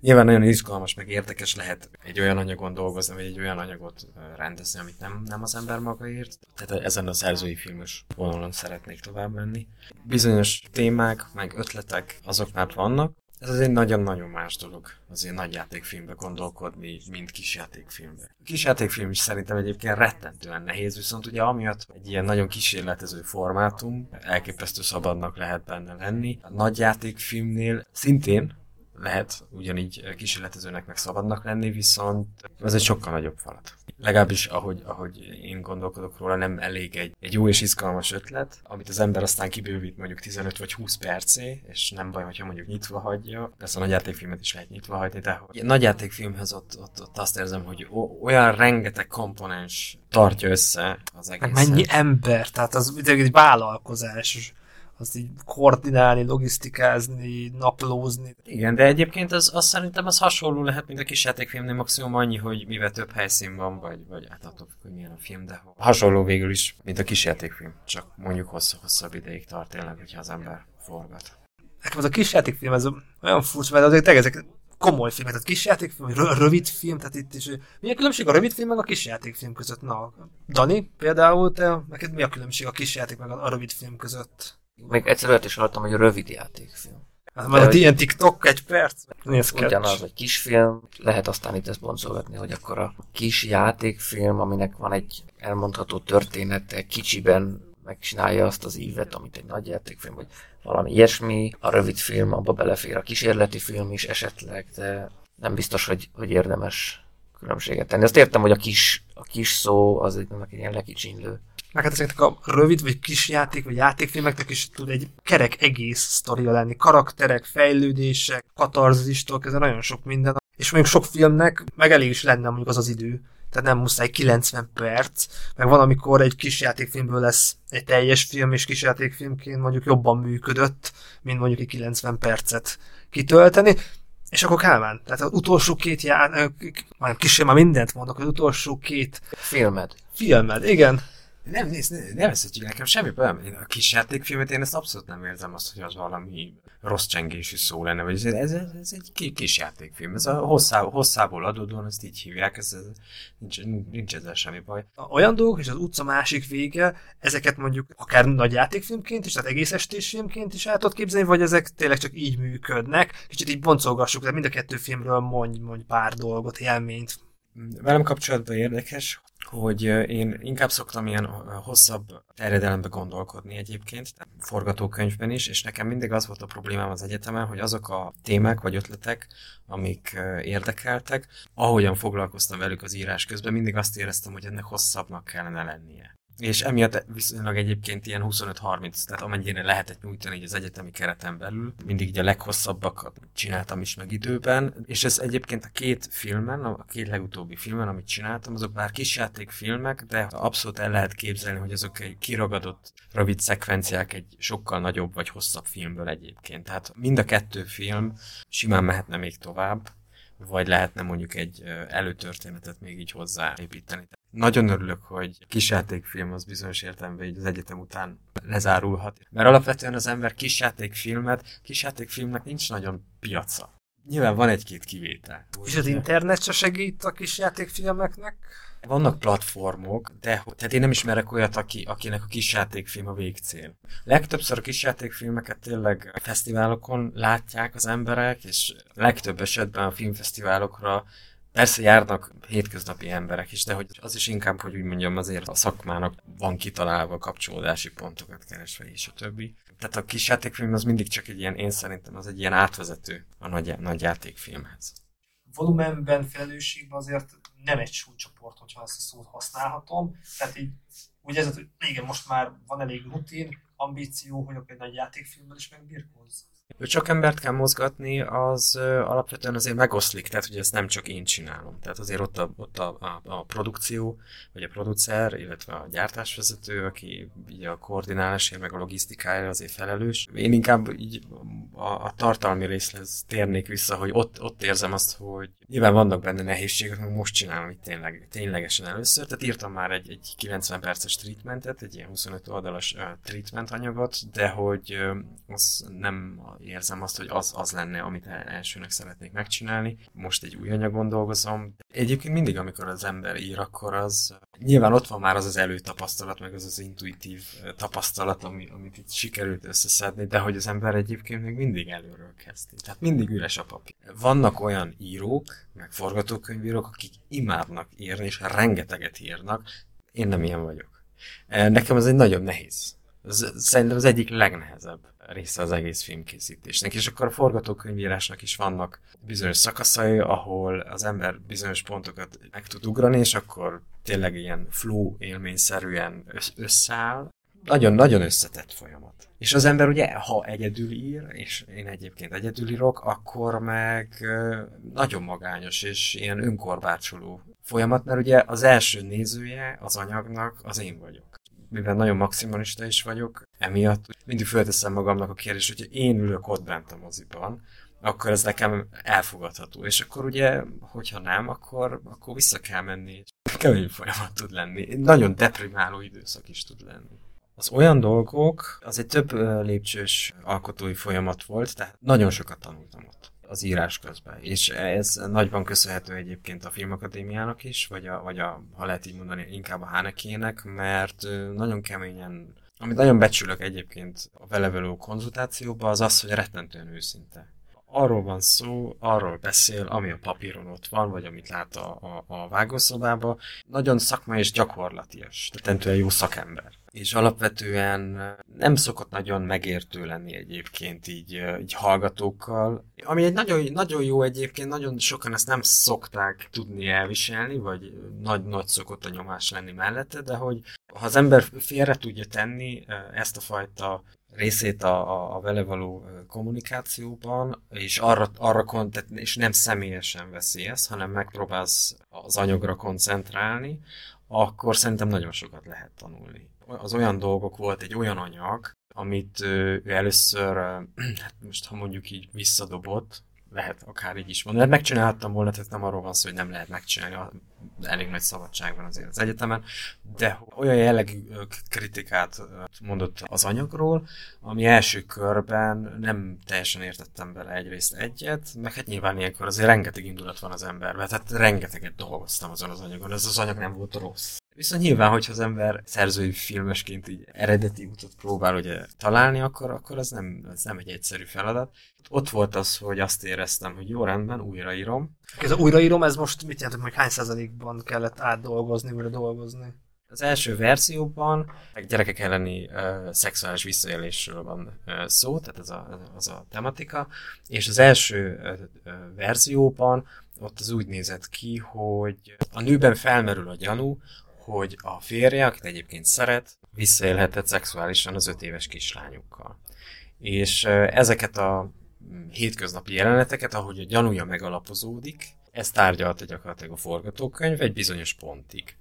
Nyilván nagyon izgalmas, meg érdekes lehet egy olyan anyagon dolgozni, vagy egy olyan anyagot rendezni, amit nem, nem az ember maga írt. Tehát ezen a szerzői filmes vonalon szeretnék tovább menni. Bizonyos témák, meg ötletek, azok már vannak, ez azért nagyon-nagyon más dolog azért nagy játékfilmbe gondolkodni, mint kis játékfilmbe. A kis játékfilm is szerintem egyébként rettentően nehéz, viszont ugye amiatt egy ilyen nagyon kísérletező formátum, elképesztő szabadnak lehet benne lenni. A nagy játékfilmnél szintén lehet ugyanígy kísérletezőnek meg szabadnak lenni, viszont ez egy sokkal nagyobb falat. Legalábbis ahogy, ahogy én gondolkodok róla, nem elég egy, egy jó és izgalmas ötlet, amit az ember aztán kibővít mondjuk 15 vagy 20 percé, és nem baj, hogyha mondjuk nyitva hagyja. Persze a nagyjátékfilmet is lehet nyitva hagyni, de hogy nagyjátékfilmhez ott, ott, ott azt érzem, hogy olyan rengeteg komponens tartja össze az egészet. mennyi ember, tehát az egy vállalkozás azt így koordinálni, logisztikázni, naplózni. Igen, de egyébként az, az szerintem az hasonló lehet, mint a kis játékfilmnél, maximum annyi, hogy mivel több helyszín van, vagy, vagy hát attól hogy milyen a film, de hasonló végül is, mint a kis játékfilm, csak mondjuk hosszabb, hosszabb ideig tart tényleg, hogyha az ember forgat. Nekem az a kis játékfilm, ez olyan furcsa, mert azért ezek komoly filmek, tehát kis játékfilm, vagy rövid film, tehát itt is. Mi a különbség a rövid film meg a kis játékfilm között? Na, Dani, például te, neked mi a különbség a kis játék meg a rövid film között? Még egyszer olyat is hallottam, hogy a rövid játékfilm. Hát már ilyen TikTok egy perc. Nézd Ugyanaz, egy kisfilm, lehet aztán itt ezt boncolgatni, hogy akkor a kis játékfilm, aminek van egy elmondható története, kicsiben megcsinálja azt az ívet, amit egy nagy játékfilm, vagy valami ilyesmi. A rövid film, abba belefér a kísérleti film is esetleg, de nem biztos, hogy, hogy érdemes különbséget tenni. Azt értem, hogy a kis, a kis szó az egy, egy ilyen lekicsinlő meg hát ezeknek a rövid vagy kis játék vagy játékfilmeknek is tud egy kerek egész sztoria lenni. Karakterek, fejlődések, katarzistól ez nagyon sok minden. És mondjuk sok filmnek meg elég is lenne mondjuk az az idő. Tehát nem muszáj 90 perc, meg van, amikor egy kis játékfilmből lesz egy teljes film, és kis játékfilmként mondjuk jobban működött, mint mondjuk egy 90 percet kitölteni. És akkor Kálmán, tehát az utolsó két já... már kicsit már mindent mondok, az utolsó két... Filmed. Filmed, igen. Nem, nézd, ne, ne veszetjük nekem semmi bajom. A kis játékfilmet én ezt abszolút nem érzem azt, hogy az valami rossz csengésű szó lenne, vagy ez, ez, ez egy kis játékfilm. Ez a hosszá, hosszából adódóan, ezt így hívják, ez, ez nincs, nincs ezzel semmi baj. Olyan dolgok, és az utca másik vége, ezeket mondjuk akár nagy játékfilmként is, tehát egész estésfilmként is el tudod képzelni, vagy ezek tényleg csak így működnek. Kicsit így boncolgassuk, de mind a kettő filmről mondj, mondj pár dolgot, élményt. Velem kapcsolatban érdekes, hogy én inkább szoktam ilyen hosszabb terjedelembe gondolkodni egyébként, forgatókönyvben is, és nekem mindig az volt a problémám az egyetemen, hogy azok a témák vagy ötletek, amik érdekeltek, ahogyan foglalkoztam velük az írás közben, mindig azt éreztem, hogy ennek hosszabbnak kellene lennie és emiatt viszonylag egyébként ilyen 25-30, tehát amennyire lehetett nyújtani az egyetemi kereten belül, mindig így a leghosszabbakat csináltam is meg időben, és ez egyébként a két filmen, a két legutóbbi filmen, amit csináltam, azok bár kisjátékfilmek, de abszolút el lehet képzelni, hogy azok egy kiragadott rövid szekvenciák egy sokkal nagyobb vagy hosszabb filmből egyébként. Tehát mind a kettő film simán mehetne még tovább, vagy lehetne mondjuk egy előtörténetet még így hozzáépíteni. Nagyon örülök, hogy kisjátékfilm az bizonyos értelemben így az egyetem után lezárulhat. Mert alapvetően az ember kisjátékfilmet, kisjátékfilmnek nincs nagyon piaca. Nyilván van egy-két kivétel. És az internet se segít a kisjátékfilmeknek? Vannak platformok, de tehát én nem ismerek olyat, aki, akinek a kisjátékfilm a végcél. Legtöbbször a kisjátékfilmeket tényleg fesztiválokon látják az emberek, és legtöbb esetben a filmfesztiválokra Persze járnak hétköznapi emberek is, de hogy az is inkább, hogy úgy mondjam, azért a szakmának van kitalálva kapcsolódási pontokat keresve, és a többi. Tehát a kis játékfilm az mindig csak egy ilyen, én szerintem az egy ilyen átvezető a nagy, nagy játékfilmhez. Volumenben, felelősségben azért nem egy súlycsoport, hogyha ezt a szót használhatom. Tehát így úgy ez, hogy igen, most már van elég rutin, ambíció, hogy egy nagy játékfilmmel is megbirkózz. Hogy sok embert kell mozgatni, az alapvetően azért megoszlik, tehát hogy ezt nem csak én csinálom. Tehát azért ott a, ott a, a, a produkció, vagy a producer, illetve a gyártásvezető, aki így a koordinálásért, meg a logisztikája azért felelős. Én inkább így a, a tartalmi részhez térnék vissza, hogy ott, ott érzem azt, hogy Nyilván vannak benne nehézségek, meg most csinálom itt tényleg, ténylegesen először, tehát írtam már egy, egy 90 perces treatmentet, egy ilyen 25 oldalas treatment anyagot, de hogy az nem érzem azt, hogy az az lenne, amit elsőnek szeretnék megcsinálni. Most egy új anyagon dolgozom. Egyébként mindig, amikor az ember ír, akkor az nyilván ott van már az az előtapasztalat, meg az az intuitív tapasztalat, ami, amit itt sikerült összeszedni, de hogy az ember egyébként még mindig előről kezdi. Tehát mindig üres a papír. Vannak olyan írók, meg forgatókönyvírók, akik imádnak írni, és rengeteget írnak. Én nem ilyen vagyok. Nekem ez egy nagyon nehéz. Ez szerintem az egyik legnehezebb része az egész filmkészítésnek. És akkor a forgatókönyvírásnak is vannak bizonyos szakaszai, ahol az ember bizonyos pontokat meg tud ugrani, és akkor tényleg ilyen flow élményszerűen összeáll. Nagyon-nagyon összetett folyamat. És az ember ugye, ha egyedül ír, és én egyébként egyedül írok, akkor meg nagyon magányos és ilyen önkorbácsoló folyamat, mert ugye az első nézője az anyagnak az én vagyok. Mivel nagyon maximalista is vagyok, emiatt mindig fölteszem magamnak a kérdést, hogy én ülök ott bent a moziban, akkor ez nekem elfogadható. És akkor ugye, hogyha nem, akkor, akkor vissza kell menni. Kemény folyamat tud lenni. Nagyon deprimáló időszak is tud lenni. Az olyan dolgok, az egy több lépcsős alkotói folyamat volt, tehát nagyon sokat tanultam ott az írás közben. És ez nagyban köszönhető egyébként a Filmakadémiának is, vagy, a, vagy a, ha lehet így mondani, inkább a Hánekének, mert nagyon keményen, amit nagyon becsülök egyébként a vele való konzultációban, az az, hogy rettentően őszinte arról van szó, arról beszél, ami a papíron ott van, vagy amit lát a, a, a vágószobába. Nagyon szakmai és gyakorlatias, tehát jó szakember és alapvetően nem szokott nagyon megértő lenni egyébként így, így hallgatókkal. Ami egy nagyon, nagyon jó egyébként, nagyon sokan ezt nem szokták tudni elviselni, vagy nagy-nagy szokott a nyomás lenni mellette, de hogy ha az ember félre tudja tenni ezt a fajta részét a, a, a vele való kommunikációban, és arra, arra kontent, és nem személyesen veszi ezt, hanem megpróbálsz az anyagra koncentrálni, akkor szerintem nagyon sokat lehet tanulni az olyan dolgok volt, egy olyan anyag, amit ő először, hát most ha mondjuk így visszadobott, lehet akár így is mondani. Hát megcsinálhattam volna, tehát nem arról van szó, hogy nem lehet megcsinálni, elég nagy szabadság van azért az egyetemen, de olyan jellegű kritikát mondott az anyagról, ami első körben nem teljesen értettem bele egyrészt egyet, meg hát nyilván ilyenkor azért rengeteg indulat van az emberben, tehát rengeteget dolgoztam azon az anyagon, ez az anyag nem volt rossz. Viszont nyilván, hogyha az ember szerzői filmesként így eredeti utat próbál ugye találni, akkor, akkor az nem, az nem egy egyszerű feladat. Ott volt az, hogy azt éreztem, hogy jó rendben, újraírom. Ez a újraírom, ez most mit jelent, hogy hány százalékban kellett átdolgozni, újra dolgozni? Az első verzióban gyerekek elleni uh, szexuális visszaélésről van uh, szó, tehát ez a, az a tematika, és az első uh, verzióban ott az úgy nézett ki, hogy a nőben felmerül a gyanú, hogy a férje, akit egyébként szeret, visszaélhetett szexuálisan az öt éves kislányukkal. És ezeket a hétköznapi jeleneteket, ahogy a gyanúja megalapozódik, ezt tárgyalta gyakorlatilag a forgatókönyv egy bizonyos pontig.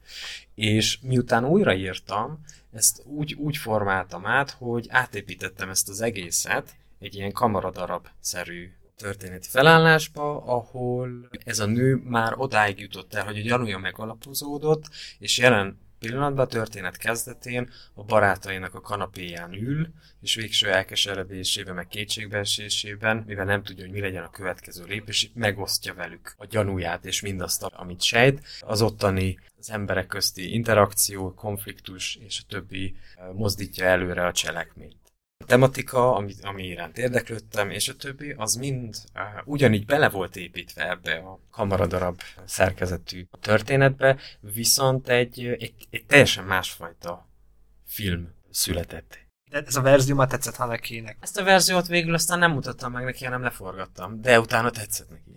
És miután újraírtam, ezt úgy, úgy formáltam át, hogy átépítettem ezt az egészet egy ilyen kamaradarab-szerű történeti felállásba, ahol ez a nő már odáig jutott el, hogy a gyanúja megalapozódott, és jelen pillanatban a történet kezdetén a barátainak a kanapéján ül, és végső elkeseredésében, meg kétségbeesésében, mivel nem tudja, hogy mi legyen a következő lépés, megosztja velük a gyanúját és mindazt, amit sejt. Az ottani az emberek közti interakció, konfliktus és a többi eh, mozdítja előre a cselekményt tematika, ami, ami iránt érdeklődtem, és a többi, az mind uh, ugyanígy bele volt építve ebbe a kamaradarab szerkezetű történetbe, viszont egy, egy, egy teljesen másfajta film született. De ez a verzió már tetszett Hanekének. Ezt a verziót végül aztán nem mutattam meg neki, hanem leforgattam, de utána tetszett neki.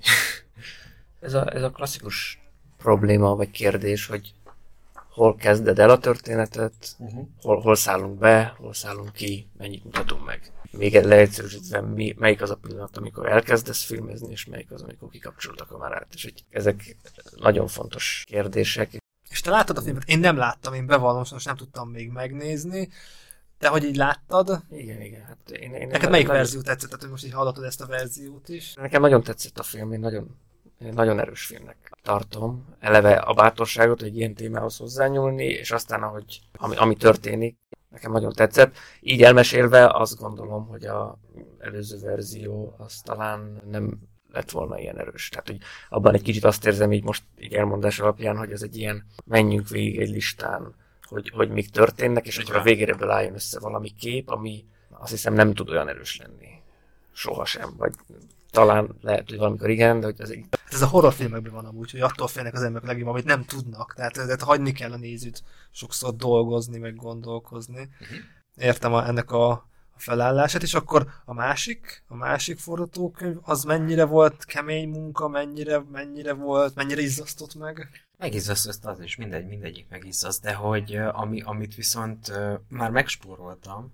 ez, a, ez a klasszikus probléma vagy kérdés, hogy hol kezded el a történetet, uh-huh. hol, hol szállunk be, hol szállunk ki, mennyit mutatunk meg. Még leegyszerűsítve, mi, melyik az a pillanat, amikor elkezdesz filmezni, és melyik az, amikor kikapcsolod a kamerát. És hogy ezek nagyon fontos kérdések. És te láttad a filmet? Én nem láttam, én bevallom, most nem tudtam még megnézni. De hogy így láttad? Igen, igen. Hát én, én Neked melyik verzió tetszett? Tehát, hogy most így hallottad ezt a verziót is? Nekem nagyon tetszett a film, én nagyon nagyon erős filmnek tartom. Eleve a bátorságot, hogy ilyen témához hozzányúlni, és aztán, ahogy, ami, ami történik, nekem nagyon tetszett. Így elmesélve azt gondolom, hogy a előző verzió az talán nem lett volna ilyen erős. Tehát, hogy abban egy kicsit azt érzem így most így elmondás alapján, hogy ez egy ilyen menjünk végig egy listán, hogy, hogy mik történnek, és akkor a végére álljon össze valami kép, ami azt hiszem nem tud olyan erős lenni. Sohasem. Vagy talán lehet, hogy valamikor igen, de hogy ez egy... Hát ez a horrorfilmekben van amúgy, hogy attól félnek az emberek legjobban, amit nem tudnak. Tehát, tehát hagyni kell a nézőt sokszor dolgozni, meg gondolkozni. Uh-huh. Értem a, ennek a, felállását, és akkor a másik, a másik forgatókönyv, az mennyire volt kemény munka, mennyire, mennyire volt, mennyire izzasztott meg? Megizzaszt az is, mindegy, mindegyik megizzaszt, de hogy ami, amit viszont már megspóroltam,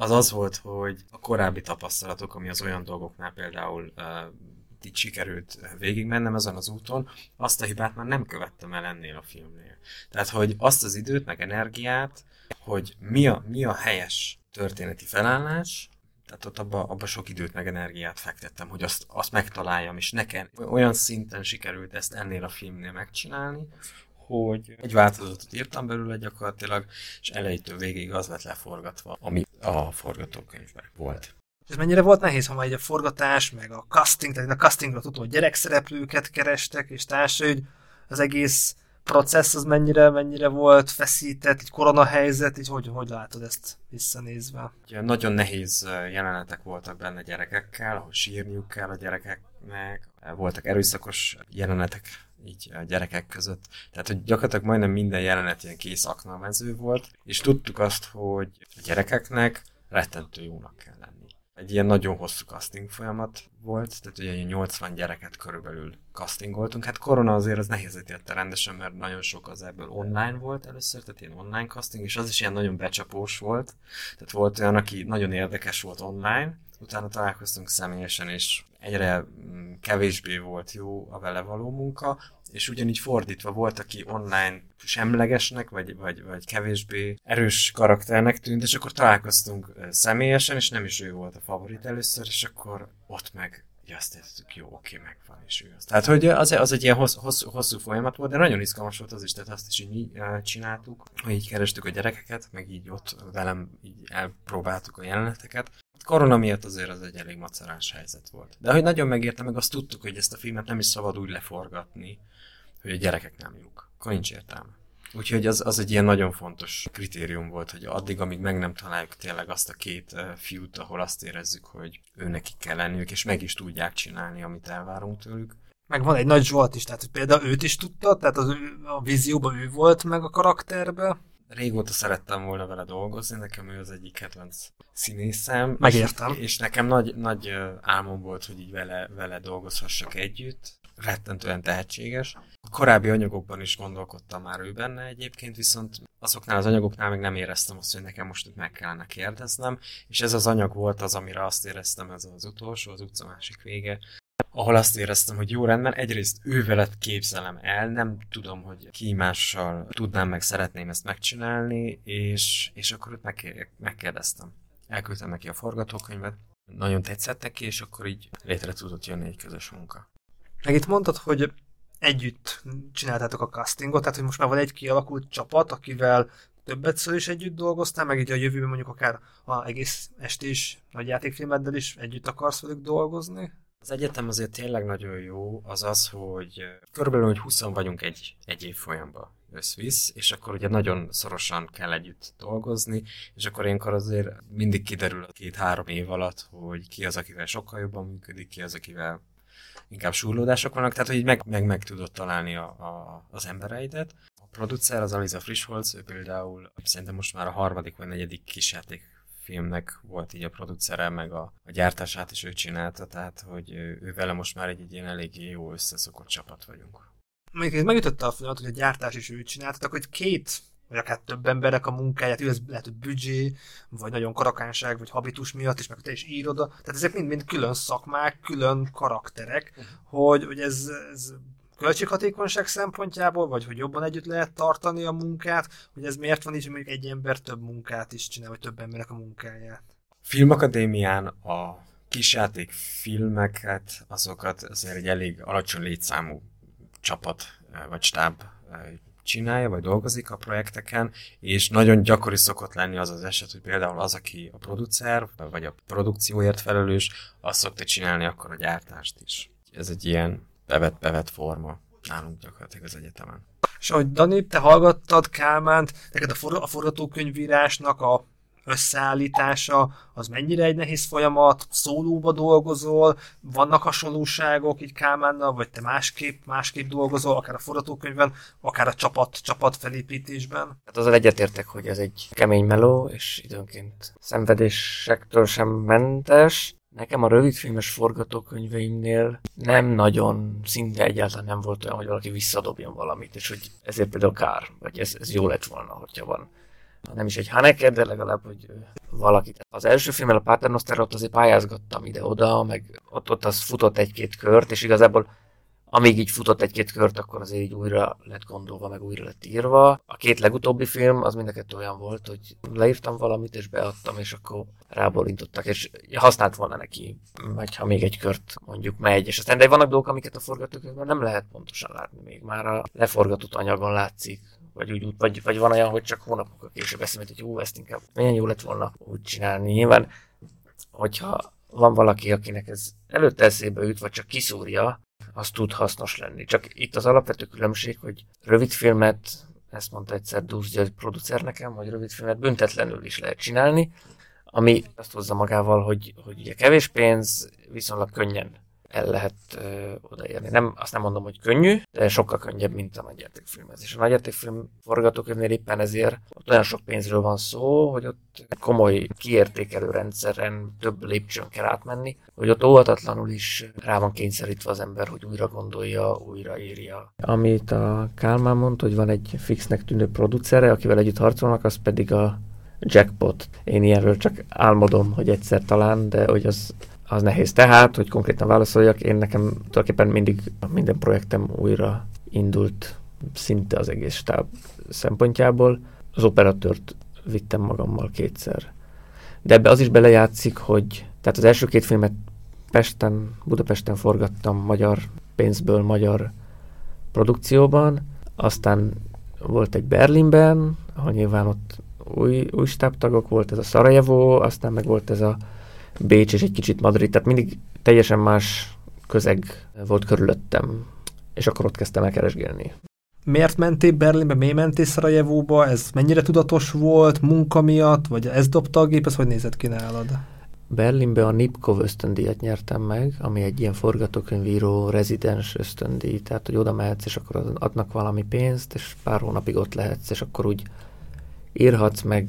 az az volt, hogy a korábbi tapasztalatok, ami az olyan dolgoknál például uh, így sikerült végigmennem ezen az úton, azt a hibát már nem követtem el ennél a filmnél. Tehát, hogy azt az időt, meg energiát, hogy mi a, mi a helyes történeti felállás, tehát ott abba, abba sok időt meg energiát fektettem, hogy azt, azt megtaláljam, és nekem olyan szinten sikerült ezt ennél a filmnél megcsinálni, hogy egy változatot írtam belőle gyakorlatilag, és elejétől végig az lett leforgatva, ami a forgatókönyvben volt. És ez mennyire volt nehéz, ha majd a forgatás, meg a casting, tehát a castingra tudom, hogy gyerekszereplőket kerestek, és társai, hogy az egész processz az mennyire, mennyire volt feszített, egy koronahelyzet, így hogy, hogy látod ezt visszanézve? Ugye, nagyon nehéz jelenetek voltak benne gyerekekkel, ahol sírniuk kell a gyerekeknek, voltak erőszakos jelenetek így a gyerekek között. Tehát, hogy gyakorlatilag majdnem minden jelenet ilyen kész aknamező volt, és tudtuk azt, hogy a gyerekeknek rettentő jónak kell lenni. Egy ilyen nagyon hosszú casting folyamat volt, tehát ugye 80 gyereket körülbelül castingoltunk. Hát korona azért az nehéz érte rendesen, mert nagyon sok az ebből online volt először, tehát ilyen online casting, és az is ilyen nagyon becsapós volt. Tehát volt olyan, aki nagyon érdekes volt online, utána találkoztunk személyesen, és egyre mm, kevésbé volt jó a vele való munka, és ugyanígy fordítva volt, aki online semlegesnek, vagy, vagy, vagy kevésbé erős karakternek tűnt, és akkor találkoztunk személyesen, és nem is ő volt a favorit először, és akkor ott meg ja, azt értettük, jó, oké, megvan, és ő az. Tehát, hogy az, az egy ilyen hosszú, hosszú, hosszú folyamat volt, de nagyon izgalmas volt az is, tehát azt is így csináltuk, hogy így kerestük a gyerekeket, meg így ott velem így elpróbáltuk a jeleneteket, Korona miatt azért az egy elég macerás helyzet volt. De hogy nagyon megérte, meg azt tudtuk, hogy ezt a filmet nem is szabad úgy leforgatni, hogy a gyerekek nem jók. Akkor nincs értelme. Úgyhogy az, az egy ilyen nagyon fontos kritérium volt, hogy addig, amíg meg nem találjuk tényleg azt a két fiút, ahol azt érezzük, hogy ő nekik kell lenniük, és meg is tudják csinálni, amit elvárunk tőlük. Meg van egy nagy Zsolt is, tehát például őt is tudta, tehát az, a vízióban ő volt meg a karakterbe régóta szerettem volna vele dolgozni, nekem ő az egyik kedvenc színészem. Megértem. És, és nekem nagy, nagy álmom volt, hogy így vele, vele dolgozhassak együtt. Rettentően tehetséges. A korábbi anyagokban is gondolkodtam már ő benne egyébként, viszont azoknál az anyagoknál még nem éreztem azt, hogy nekem most itt meg kellene kérdeznem, és ez az anyag volt az, amire azt éreztem, ez az utolsó, az utca másik vége, ahol azt éreztem, hogy jó rendben, egyrészt ő veled képzelem el, nem tudom, hogy ki mással tudnám meg, szeretném ezt megcsinálni, és, és akkor őt megkérdeztem. Elküldtem neki a forgatókönyvet, nagyon tetszett neki, és akkor így létre tudott jönni egy közös munka. Meg itt mondtad, hogy együtt csináltátok a castingot, tehát hogy most már van egy kialakult csapat, akivel többet is együtt dolgoztál, meg így a jövőben mondjuk akár a egész estés nagy játékfilmeddel is együtt akarsz velük dolgozni? Az egyetem azért tényleg nagyon jó, az az, hogy körülbelül hogy 20 vagyunk egy, egy év folyamban összvisz, és akkor ugye nagyon szorosan kell együtt dolgozni, és akkor ilyenkor azért mindig kiderül a két-három év alatt, hogy ki az, akivel sokkal jobban működik, ki az, akivel inkább súrlódások vannak, tehát hogy így meg, meg, meg tudod találni a, a, az embereidet. A producer, az Aliza Frischholz, ő például szerintem most már a harmadik vagy negyedik kisjáték filmnek volt így a producere, meg a, a gyártását is ő csinálta, tehát hogy ő, ő vele most már egy, egy ilyen eléggé jó összeszokott csapat vagyunk. Még ez megütötte a folyamat, hogy a gyártás is ő csinálta, hogy két vagy akár több emberek a munkáját, ez lehet, hogy büdzsé, vagy nagyon karakánság, vagy habitus miatt is, meg te is írod. Tehát ezek mind-mind külön szakmák, külön karakterek, uh-huh. hogy, hogy ez, ez költséghatékonyság szempontjából, vagy hogy jobban együtt lehet tartani a munkát, hogy ez miért van így, hogy mondjuk egy ember több munkát is csinál, vagy több emberek a munkáját? Filmakadémián a kisjáték filmeket, azokat azért egy elég alacsony létszámú csapat vagy stáb csinálja, vagy dolgozik a projekteken, és nagyon gyakori szokott lenni az az eset, hogy például az, aki a producer, vagy a produkcióért felelős, azt szokta csinálni akkor a gyártást is. Ez egy ilyen bevet, bevet forma nálunk gyakorlatilag az egyetemen. És ahogy Dani, te hallgattad Kálmánt, neked a, for- a forgatókönyvírásnak a összeállítása, az mennyire egy nehéz folyamat, szólóba dolgozol, vannak hasonlóságok így Kálmánnal, vagy te másképp, másképp dolgozol, akár a forgatókönyvben, akár a csapat, csapat felépítésben? Hát azzal egyetértek, hogy ez egy kemény meló, és időnként szenvedésektől sem mentes. Nekem a rövidfilmes forgatókönyveimnél nem nagyon, szinte egyáltalán nem volt olyan, hogy valaki visszadobjon valamit, és hogy ezért például kár, vagy ez, ez jó lett volna, hogyha van nem is egy Haneke, de legalább, hogy valaki. Az első filmmel a Paternosterot azért pályázgattam ide-oda, meg ott, ott az futott egy-két kört, és igazából amíg így futott egy-két kört, akkor azért így újra lett gondolva, meg újra lett írva. A két legutóbbi film az mind olyan volt, hogy leírtam valamit, és beadtam, és akkor ráborintottak, és használt volna neki, vagy ha még egy kört mondjuk megy. És aztán de vannak dolgok, amiket a forgatókönyvben nem lehet pontosan látni még. Már a leforgatott anyagon látszik, vagy, úgy, vagy, vagy van olyan, hogy csak hónapokkal később eszembe, hogy hú, ezt inkább milyen jó lett volna úgy csinálni. Nyilván, hogyha van valaki, akinek ez előtte eszébe jut, vagy csak kiszúrja, az tud hasznos lenni. Csak itt az alapvető különbség, hogy rövid filmet, ezt mondta egyszer Dúsz György producer nekem, hogy rövid filmet büntetlenül is lehet csinálni, ami azt hozza magával, hogy, hogy ugye kevés pénz, viszonylag könnyen el lehet ö, odaérni. Nem, azt nem mondom, hogy könnyű, de sokkal könnyebb, mint a nagyjátékfilmhez. És a nagyjátékfilm forgatókönyvnél éppen ezért ott olyan sok pénzről van szó, hogy ott komoly kiértékelő rendszeren több lépcsőn kell átmenni, hogy ott óvatatlanul is rá van kényszerítve az ember, hogy újra gondolja, újra írja. Amit a Kálmán mondta, hogy van egy fixnek tűnő producere, akivel együtt harcolnak, az pedig a jackpot. Én ilyenről csak álmodom, hogy egyszer talán, de hogy az az nehéz. Tehát, hogy konkrétan válaszoljak, én nekem tulajdonképpen mindig minden projektem újra indult szinte az egész stáb szempontjából. Az operatőrt vittem magammal kétszer. De ebbe az is belejátszik, hogy tehát az első két filmet Pesten, Budapesten forgattam magyar pénzből, magyar produkcióban, aztán volt egy Berlinben, ahol nyilván ott új, új stábtagok volt, ez a Sarajevo, aztán meg volt ez a Bécs és egy kicsit Madrid, tehát mindig teljesen más közeg volt körülöttem, és akkor ott kezdtem el keresgélni. Miért mentél Berlinbe, miért mentél Szarajevóba? Ez mennyire tudatos volt, munka miatt, vagy ez dobta a gép, ez hogy nézett ki nálad? Berlinbe a Nipkov ösztöndíjat nyertem meg, ami egy ilyen forgatókönyvíró rezidens ösztöndíj, tehát hogy oda mehetsz, és akkor adnak valami pénzt, és pár hónapig ott lehetsz, és akkor úgy írhatsz meg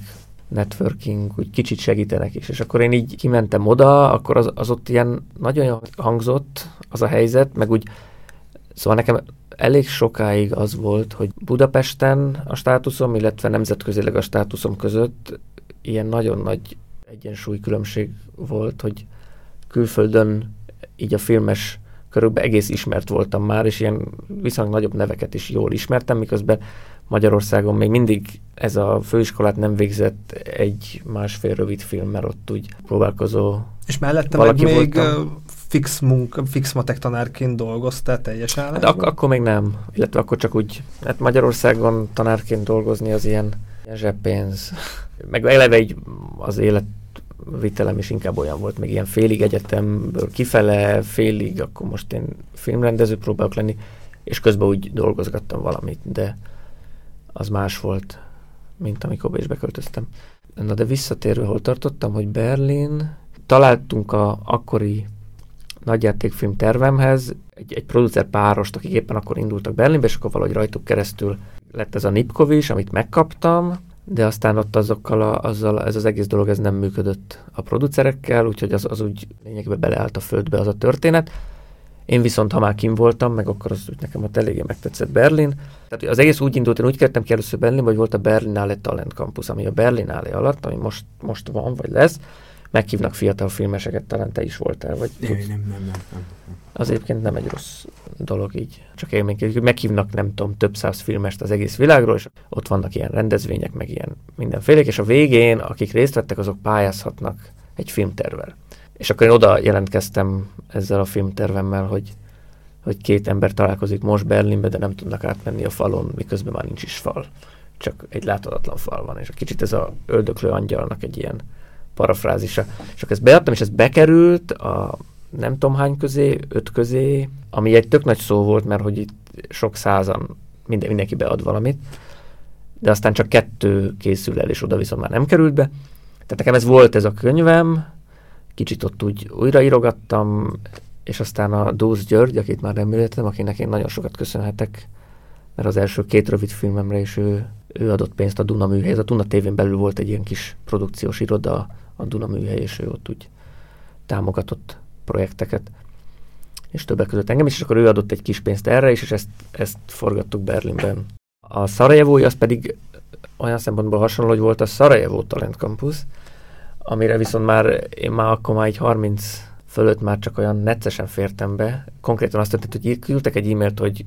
networking úgy kicsit segítenek is. És akkor én így kimentem oda, akkor az, az ott ilyen nagyon hangzott az a helyzet, meg úgy, szóval nekem elég sokáig az volt, hogy Budapesten a státuszom, illetve nemzetközileg a státuszom között ilyen nagyon nagy egyensúlykülönbség volt, hogy külföldön így a filmes körülbelül egész ismert voltam már, és ilyen viszonylag nagyobb neveket is jól ismertem, miközben Magyarországon még mindig ez a főiskolát nem végzett egy másfél rövid film, mert ott úgy próbálkozó És mellette meg még voltam. fix munka, fix matek tanárként dolgoztál teljesen? Hát ak- akkor még nem, illetve akkor csak úgy, hát Magyarországon tanárként dolgozni az ilyen, ilyen zseppénz. Meg eleve így az élet vitelem is inkább olyan volt, még ilyen félig egyetemből kifele, félig, akkor most én filmrendező próbálok lenni, és közben úgy dolgozgattam valamit, de az más volt, mint amikor Bécsbe költöztem. Na de visszatérve, hol tartottam, hogy Berlin, találtunk a akkori nagyjátékfilm tervemhez egy, egy producer párost, akik éppen akkor indultak Berlinbe, és akkor valahogy rajtuk keresztül lett ez a Nipkovics, amit megkaptam, de aztán ott azokkal a, azzal ez az egész dolog ez nem működött a producerekkel, úgyhogy az, az úgy lényegében beleállt a földbe az a történet. Én viszont, ha már kim voltam, meg akkor az úgy nekem ott eléggé megtetszett Berlin. Tehát az egész úgy indult, én úgy kertem ki először Berlin, hogy volt a Berlinale Talent Campus, ami a Berlinale alatt, ami most, most van, vagy lesz, meghívnak fiatal filmeseket, talán te is voltál, vagy nem, nem, nem, nem, nem. Az egyébként nem egy rossz dolog így, csak élményként. Meghívnak, nem tudom, több száz filmest az egész világról, és ott vannak ilyen rendezvények, meg ilyen mindenfélék, és a végén, akik részt vettek, azok pályázhatnak egy filmtervel És akkor én oda jelentkeztem ezzel a filmtervemmel, hogy, hogy két ember találkozik most Berlinbe, de nem tudnak átmenni a falon, miközben már nincs is fal. Csak egy láthatatlan fal van, és a kicsit ez a öldöklő angyalnak egy ilyen parafrázisa. És akkor ezt beadtam, és ez bekerült a nem tudom hány közé, öt közé, ami egy tök nagy szó volt, mert hogy itt sok százan minden, mindenki bead valamit, de aztán csak kettő készül el, és oda viszont már nem került be. Tehát nekem ez volt ez a könyvem, kicsit ott úgy újraírogattam, és aztán a Dóz György, akit már említettem, akinek én nagyon sokat köszönhetek, mert az első két rövid filmemre is ő, ő adott pénzt a Duna műhely. Ez a Duna tévén belül volt egy ilyen kis produkciós iroda, a Duna műhely, és ő ott úgy támogatott projekteket, és többek között engem is, és akkor ő adott egy kis pénzt erre is, és ezt, ezt forgattuk Berlinben. A Szarajevói az pedig olyan szempontból hasonló, hogy volt a Szarajevó Talent Campus, amire viszont már én már akkor már egy 30 fölött már csak olyan neccesen fértem be. Konkrétan azt történt, hogy küldtek egy e-mailt, hogy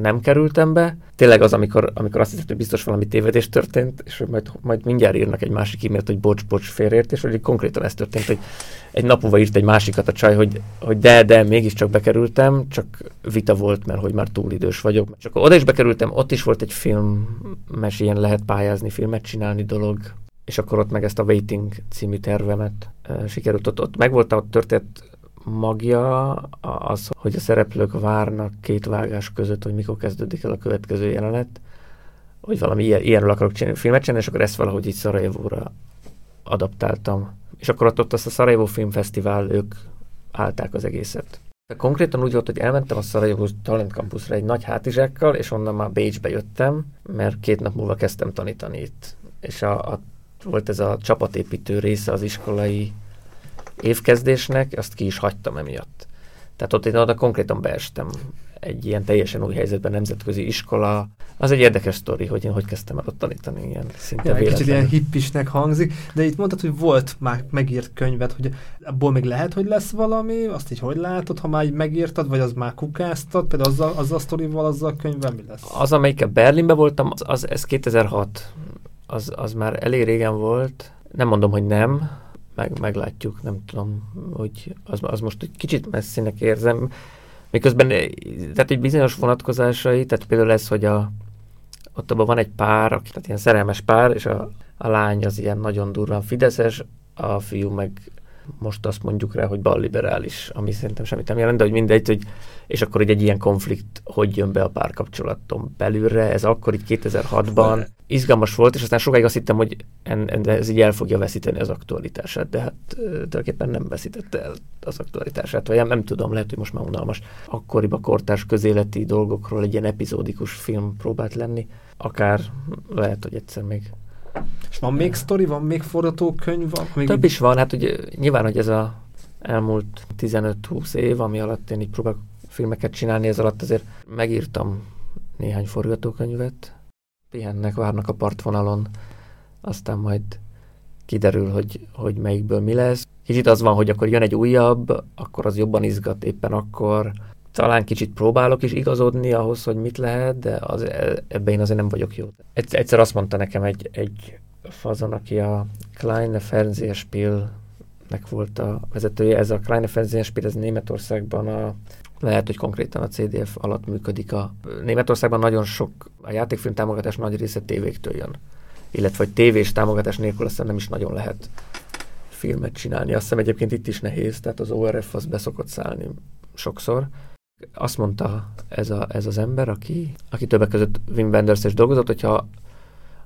nem kerültem be. Tényleg az, amikor, amikor azt hiszem, hogy biztos valami tévedés történt, és hogy majd, majd mindjárt írnak egy másik e-mailt, hogy bocs, bocs, félreértés, hogy konkrétan ez történt, hogy egy nap írt egy másikat a csaj, hogy, hogy de, de, mégiscsak bekerültem, csak vita volt, mert hogy már túl idős vagyok. Csak oda is bekerültem, ott is volt egy filmes, ilyen lehet pályázni, filmet csinálni dolog, és akkor ott meg ezt a Waiting című tervemet uh, sikerült. Ott, ott meg volt a történet magja az, hogy a szereplők várnak két vágás között, hogy mikor kezdődik el a következő jelenet, hogy valami ilyen, ilyenről akarok csinálni, filmet csinálni, és akkor ezt valahogy így Szarajevóra adaptáltam. És akkor ott, ott azt a Szarajevó Filmfesztivál, ők állták az egészet. De konkrétan úgy volt, hogy elmentem a Szarajevó Talent Campusra egy nagy hátizsákkal, és onnan már Bécsbe jöttem, mert két nap múlva kezdtem tanítani itt. És a, a, volt ez a csapatépítő része az iskolai évkezdésnek, azt ki is hagytam emiatt. Tehát ott én oda konkrétan beestem egy ilyen teljesen új helyzetben, nemzetközi iskola. Az egy érdekes sztori, hogy én hogy kezdtem el ott tanítani ilyen szinte ja, Kicsit ilyen hippisnek hangzik, de itt mondtad, hogy volt már megírt könyved, hogy abból még lehet, hogy lesz valami, azt így hogy látod, ha már megírtad, vagy az már kukáztad, például azzal, azzal a sztorival, azzal a könyvvel mi lesz? Az, amelyik Berlinben voltam, az, az ez 2006, az, az már elég régen volt, nem mondom, hogy nem, meg, meglátjuk, nem tudom, hogy az, az most egy kicsit messzinek érzem. Miközben, tehát egy bizonyos vonatkozásai, tehát például ez, hogy a, ott abban van egy pár, aki, tehát ilyen szerelmes pár, és a, a lány az ilyen nagyon durván fideszes, a fiú meg most azt mondjuk rá, hogy balliberális, ami szerintem semmit nem jelent, de hogy mindegy, hogy, és akkor egy, egy ilyen konflikt hogy jön be a párkapcsolaton belülre, ez akkor így 2006-ban izgalmas volt, és aztán sokáig azt hittem, hogy en, en, ez így el fogja veszíteni az aktualitását, de hát tulajdonképpen nem veszítette el az aktualitását, vagy nem, nem tudom, lehet, hogy most már unalmas. Akkoriban kortárs közéleti dolgokról egy ilyen epizódikus film próbált lenni, akár lehet, hogy egyszer még és van még sztori, van még forgatókönyv? Még Több is van, hát ugye nyilván, hogy ez a elmúlt 15-20 év, ami alatt én így próbálok filmeket csinálni, ez alatt azért megírtam néhány forgatókönyvet, pihennek, várnak a partvonalon, aztán majd kiderül, hogy, hogy melyikből mi lesz. Kicsit az van, hogy akkor jön egy újabb, akkor az jobban izgat éppen akkor. Talán kicsit próbálok is igazodni ahhoz, hogy mit lehet, de az, ebben én azért nem vagyok jó. Egyszer azt mondta nekem egy, egy fazon, aki a Kleine Fernsehspielnek volt a vezetője. Ez a Kleine Fernsehspiel, ez Németországban a lehet, hogy konkrétan a CDF alatt működik. A Németországban nagyon sok, a játékfilm támogatás nagy része tévéktől jön. Illetve, hogy tévés támogatás nélkül aztán nem is nagyon lehet filmet csinálni. Azt hiszem egyébként itt is nehéz, tehát az ORF az beszokott szállni sokszor. Azt mondta ez, a, ez az ember, aki, aki többek között Wim Wenders is dolgozott, hogyha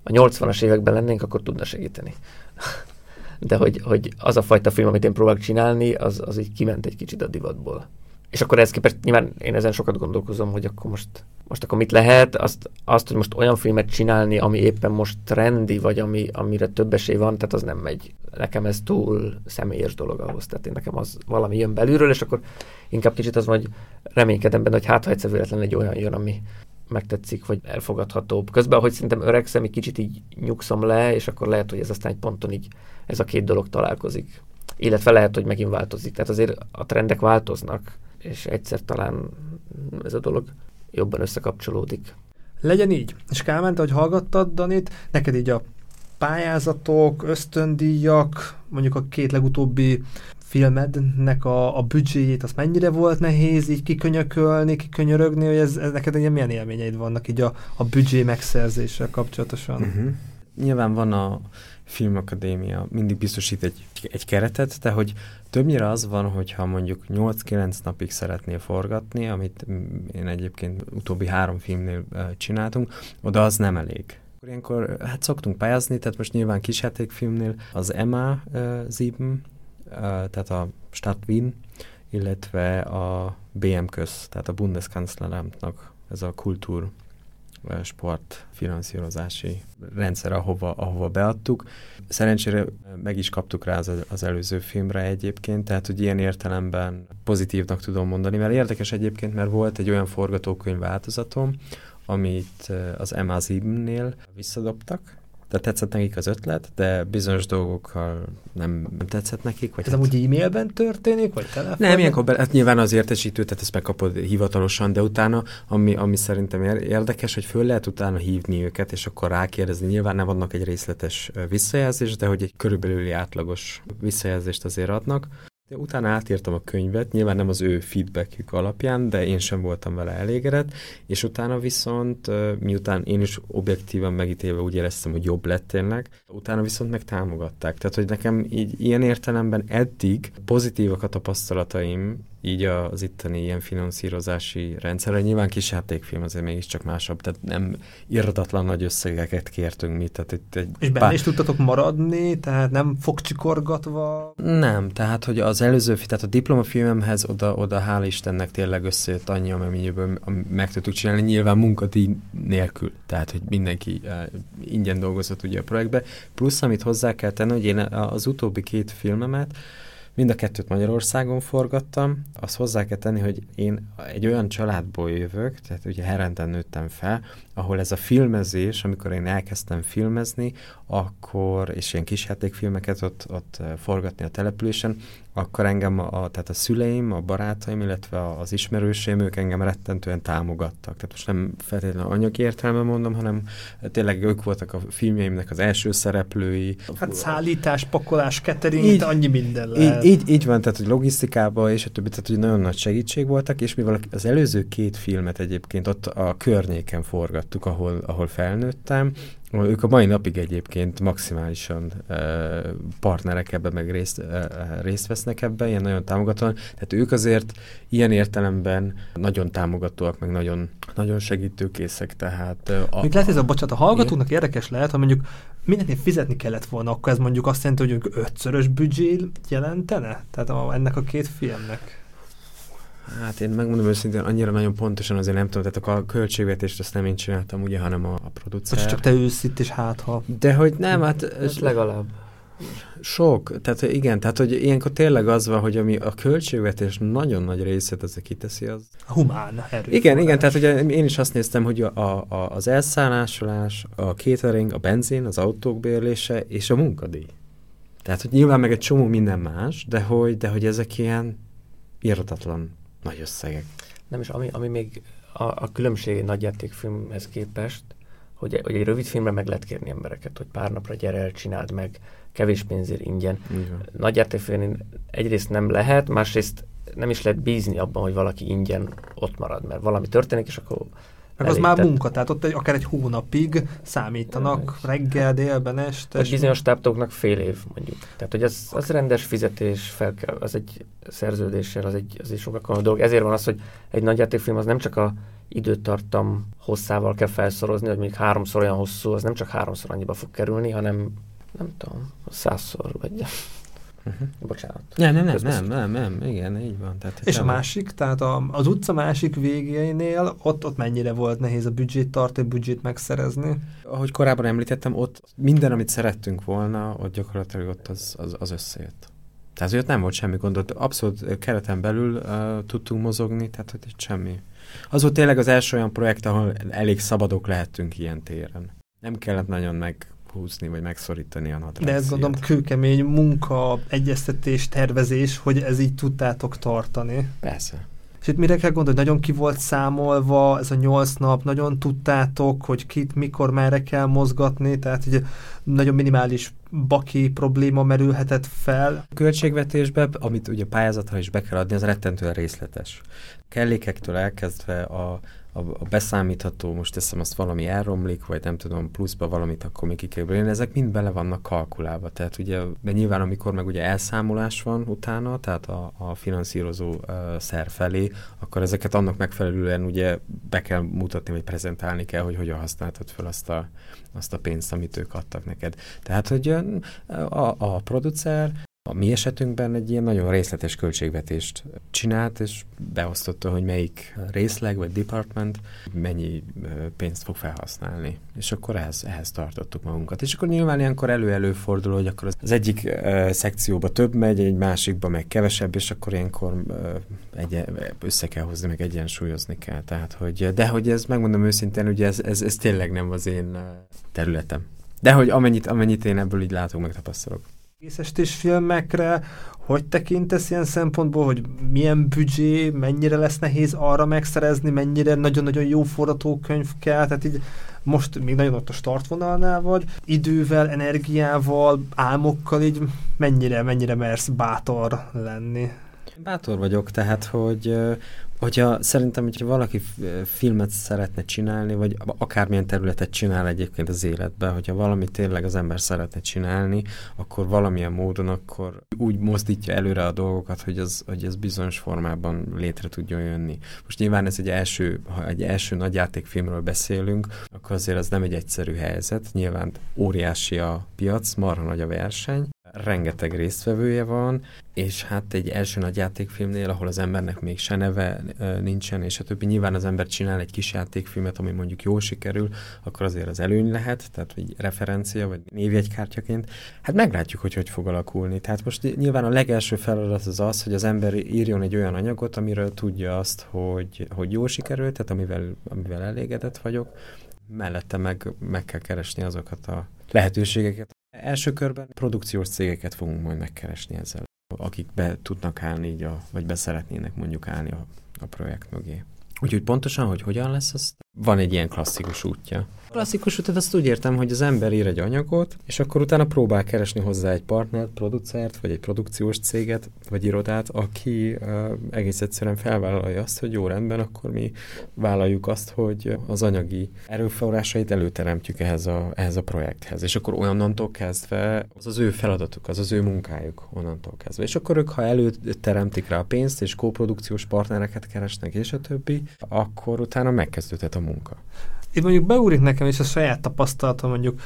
a 80-as években lennénk, akkor tudna segíteni. De hogy, hogy az a fajta film, amit én próbálok csinálni, az, az így kiment egy kicsit a divatból. És akkor ez képest nyilván én ezen sokat gondolkozom, hogy akkor most, most akkor mit lehet, azt, azt, hogy most olyan filmet csinálni, ami éppen most trendi, vagy ami, amire több esély van, tehát az nem megy. Nekem ez túl személyes dolog ahhoz, tehát én nekem az valami jön belülről, és akkor inkább kicsit az, hogy reménykedem benne, hogy hát ha egyszer véletlenül egy olyan jön, ami megtetszik, vagy elfogadhatóbb. Közben, ahogy szerintem öregszem, egy kicsit így nyugszom le, és akkor lehet, hogy ez aztán egy ponton így ez a két dolog találkozik. Illetve lehet, hogy megint változik. Tehát azért a trendek változnak és egyszer talán ez a dolog jobban összekapcsolódik. Legyen így. És Kálmán, te, hogy hallgattad Danit, neked így a pályázatok, ösztöndíjak, mondjuk a két legutóbbi filmednek a, a büdzséjét, az mennyire volt nehéz így kikönyökölni, kikönyörögni, hogy ez, ez neked ilyen milyen élményeid vannak így a, a büdzsé megszerzéssel kapcsolatosan? Uh-huh. Nyilván van a filmakadémia, mindig biztosít egy, egy keretet, de hogy többnyire az van, hogyha mondjuk 8-9 napig szeretnél forgatni, amit én egyébként utóbbi három filmnél csináltunk, oda az nem elég. Ilyenkor hát szoktunk pályázni, tehát most nyilván kisjátékfilmnél az Emma uh, Zibn, tehát a Stadt Wien, illetve a BM köz, tehát a Bundeskanzleramtnak ez a kultúr sport finanszírozási rendszer, ahova, ahova beadtuk. Szerencsére meg is kaptuk rá az, az előző filmre egyébként, tehát hogy ilyen értelemben pozitívnak tudom mondani, mert érdekes egyébként, mert volt egy olyan forgatókönyv változatom, amit az Emma Zibnél visszadobtak, tehát tetszett nekik az ötlet, de bizonyos dolgokkal nem tetszett nekik. Vagy Ez hát... amúgy e-mailben történik, vagy telefonon? Nem, ilyenkor be, hát nyilván az értesítő, tehát ezt megkapod hivatalosan, de utána, ami, ami szerintem érdekes, hogy föl lehet utána hívni őket, és akkor rákérdezni. Nyilván nem adnak egy részletes visszajelzést, de hogy egy körülbelüli átlagos visszajelzést azért adnak. De utána átírtam a könyvet, nyilván nem az ő feedbackjük alapján, de én sem voltam vele elégedett, és utána viszont, miután én is objektívan megítélve úgy éreztem, hogy jobb lett tényleg, utána viszont meg támogatták. Tehát, hogy nekem így ilyen értelemben eddig pozitívak a tapasztalataim így az itteni ilyen finanszírozási rendszerre. Nyilván kis játékfilm azért mégiscsak másabb, tehát nem irdatlan nagy összegeket kértünk mi. Tehát itt egy És benne pár... is tudtatok maradni, tehát nem fogcsikorgatva? Nem, tehát hogy az előző, tehát a diplomafilmemhez oda, oda hál' Istennek tényleg összejött annyi, amennyiből meg tudtuk csinálni, nyilván munkadíj nélkül, tehát hogy mindenki uh, ingyen dolgozott ugye a projektbe. Plusz, amit hozzá kell tenni, hogy én az utóbbi két filmemet, Mind a kettőt Magyarországon forgattam. Azt hozzá kell tenni, hogy én egy olyan családból jövök, tehát ugye Herenten nőttem fel, ahol ez a filmezés, amikor én elkezdtem filmezni, akkor, és ilyen kisjátékfilmeket ott, ott forgatni a településen, akkor engem, a, tehát a szüleim, a barátaim, illetve az ismerőseim, ők engem rettentően támogattak. Tehát most nem feltétlenül anyagi értelme mondom, hanem tényleg ők voltak a filmjeimnek az első szereplői. Hát szállítás, pakolás, catering, így, annyi minden lehet. Így, így, így van, tehát hogy logisztikába és a többi, tehát hogy nagyon nagy segítség voltak, és mivel az előző két filmet egyébként ott a környéken forgattuk, ahol, ahol felnőttem, ők a mai napig egyébként maximálisan uh, partnerek ebben, meg részt, uh, részt vesznek ebben, ilyen nagyon támogatóan. Tehát ők azért ilyen értelemben nagyon támogatóak, meg nagyon, nagyon segítőkészek. Tehát, uh, Még lehet ez a, bocsánat, a hallgatóknak érdekes lehet, ha mondjuk mindennél fizetni kellett volna, akkor ez mondjuk azt jelenti, hogy ötszörös büdzsé jelentene? Tehát a, ennek a két filmnek? Hát én megmondom őszintén, annyira nagyon pontosan azért nem tudom, tehát a költségvetést azt nem én csináltam, ugye, hanem a, a producer. Most csak te ősz itt, és hát ha. De hogy nem, hát... Ez legalább. Sok, tehát igen, tehát hogy ilyenkor tényleg az van, hogy ami a költségvetés nagyon nagy részét az kiteszi, az... A humán erő. Igen, igen, tehát ugye én is azt néztem, hogy a, a, az elszállásolás, a catering, a benzin, az autók bérlése és a munkadíj. Tehát, hogy nyilván meg egy csomó minden más, de hogy, de hogy ezek ilyen iratatlan nagy összegek. Nem, és ami, ami még a, a különbség egy nagyjátékfilmhez képest, hogy, hogy egy rövid filmre meg lehet kérni embereket, hogy pár napra gyere el, csináld meg, kevés pénzért ingyen. Igen. Nagyjátékfilm egyrészt nem lehet, másrészt nem is lehet bízni abban, hogy valaki ingyen ott marad, mert valami történik, és akkor meg az már munka, tehát ott egy, akár egy hónapig számítanak reggel, délben, este. És bizonyos táptoknak fél év mondjuk. Tehát, hogy az, az rendes fizetés, fel kell, az egy szerződéssel, az egy, az egy sokkal dolog. Ezért van az, hogy egy nagy játékfilm az nem csak a időtartam hosszával kell felszorozni, hogy még háromszor olyan hosszú, az nem csak háromszor annyiba fog kerülni, hanem nem tudom, százszor, vagy Uh-huh. Bocsánat. Nem, nem, nem, nem, nem, nem, igen, így van. Tehát, És a másik, tehát a, az utca másik végénél, ott, ott mennyire volt nehéz a büdzsét tartani, büdzsét megszerezni? Ahogy korábban említettem, ott minden, amit szerettünk volna, ott gyakorlatilag ott az, az, az összejött. Tehát, hogy ott nem volt semmi gond, abszolút kereten belül uh, tudtunk mozogni, tehát, hogy itt semmi. Az volt tényleg az első olyan projekt, ahol elég szabadok lehettünk ilyen téren. Nem kellett nagyon meg húzni, vagy megszorítani a nadrág. De ez gondolom kőkemény munka, egyeztetés, tervezés, hogy ez így tudtátok tartani. Persze. És itt mire kell gondolni, nagyon ki volt számolva ez a nyolc nap, nagyon tudtátok, hogy kit, mikor, merre kell mozgatni, tehát ugye nagyon minimális baki probléma merülhetett fel. A költségvetésbe, amit ugye pályázatra is be kell adni, az rettentően részletes. Kellékektől elkezdve a a, a beszámítható, most teszem azt valami elromlik, vagy nem tudom, pluszba valamit, akkor még ki kell ezek mind bele vannak kalkulálva. Tehát ugye, de nyilván amikor meg ugye elszámolás van utána, tehát a, a finanszírozó uh, szer felé, akkor ezeket annak megfelelően ugye be kell mutatni, vagy prezentálni kell, hogy hogyan használtad fel azt a, azt a pénzt, amit ők adtak neked. Tehát, hogy a, a producer a mi esetünkben egy ilyen nagyon részletes költségvetést csinált, és beosztotta, hogy melyik részleg vagy department mennyi pénzt fog felhasználni. És akkor ehhez, ehhez tartottuk magunkat. És akkor nyilván ilyenkor elő-elő fordul, hogy akkor az egyik uh, szekcióba több megy, egy másikba meg kevesebb, és akkor ilyenkor uh, egy, össze kell hozni, meg egyensúlyozni kell. Tehát, hogy, de hogy ez, megmondom őszintén, ugye ez, ez, ez tényleg nem az én területem. De hogy amennyit, amennyit én ebből így látok, meg tapasztalok egészestés filmekre, hogy tekintesz ilyen szempontból, hogy milyen büdzsé, mennyire lesz nehéz arra megszerezni, mennyire nagyon-nagyon jó forgatókönyv kell, tehát így most még nagyon ott a startvonalnál vagy, idővel, energiával, álmokkal így mennyire, mennyire mersz bátor lenni? Bátor vagyok, tehát hogy Hogyha szerintem, hogyha valaki filmet szeretne csinálni, vagy akármilyen területet csinál egyébként az életben, hogyha valami tényleg az ember szeretne csinálni, akkor valamilyen módon akkor úgy mozdítja előre a dolgokat, hogy az, hogy az bizonyos formában létre tudjon jönni. Most nyilván ez egy első, ha egy első nagyjátékfilmről beszélünk, akkor azért az nem egy egyszerű helyzet. Nyilván óriási a piac, marha nagy a verseny, rengeteg résztvevője van, és hát egy első nagy játékfilmnél, ahol az embernek még se neve nincsen, és a többi, nyilván az ember csinál egy kis játékfilmet, ami mondjuk jól sikerül, akkor azért az előny lehet, tehát egy referencia, vagy névjegykártyaként. Hát meglátjuk, hogy hogy fog alakulni. Tehát most nyilván a legelső feladat az az, hogy az ember írjon egy olyan anyagot, amiről tudja azt, hogy, hogy jól sikerült, tehát amivel, amivel elégedett vagyok, mellette meg, meg kell keresni azokat a lehetőségeket, Első körben produkciós cégeket fogunk majd megkeresni ezzel, akik be tudnak állni így, a, vagy be szeretnének mondjuk állni a, a projekt mögé. Úgyhogy pontosan, hogy hogyan lesz, az van egy ilyen klasszikus útja. Klasszikus útja, azt úgy értem, hogy az ember ír egy anyagot, és akkor utána próbál keresni hozzá egy partnert, producert, vagy egy produkciós céget, vagy irodát, aki uh, egész egyszerűen felvállalja azt, hogy jó rendben, akkor mi vállaljuk azt, hogy az anyagi erőforrásait előteremtjük ehhez a, ehhez a projekthez. És akkor onnantól kezdve az az ő feladatuk, az az ő munkájuk onnantól kezdve. És akkor ők, ha előteremtik rá a pénzt, és kóprodukciós partnereket keresnek, és a többi, akkor utána megkezdődhet a munka. Itt mondjuk beúrik nekem is a saját tapasztalatom, mondjuk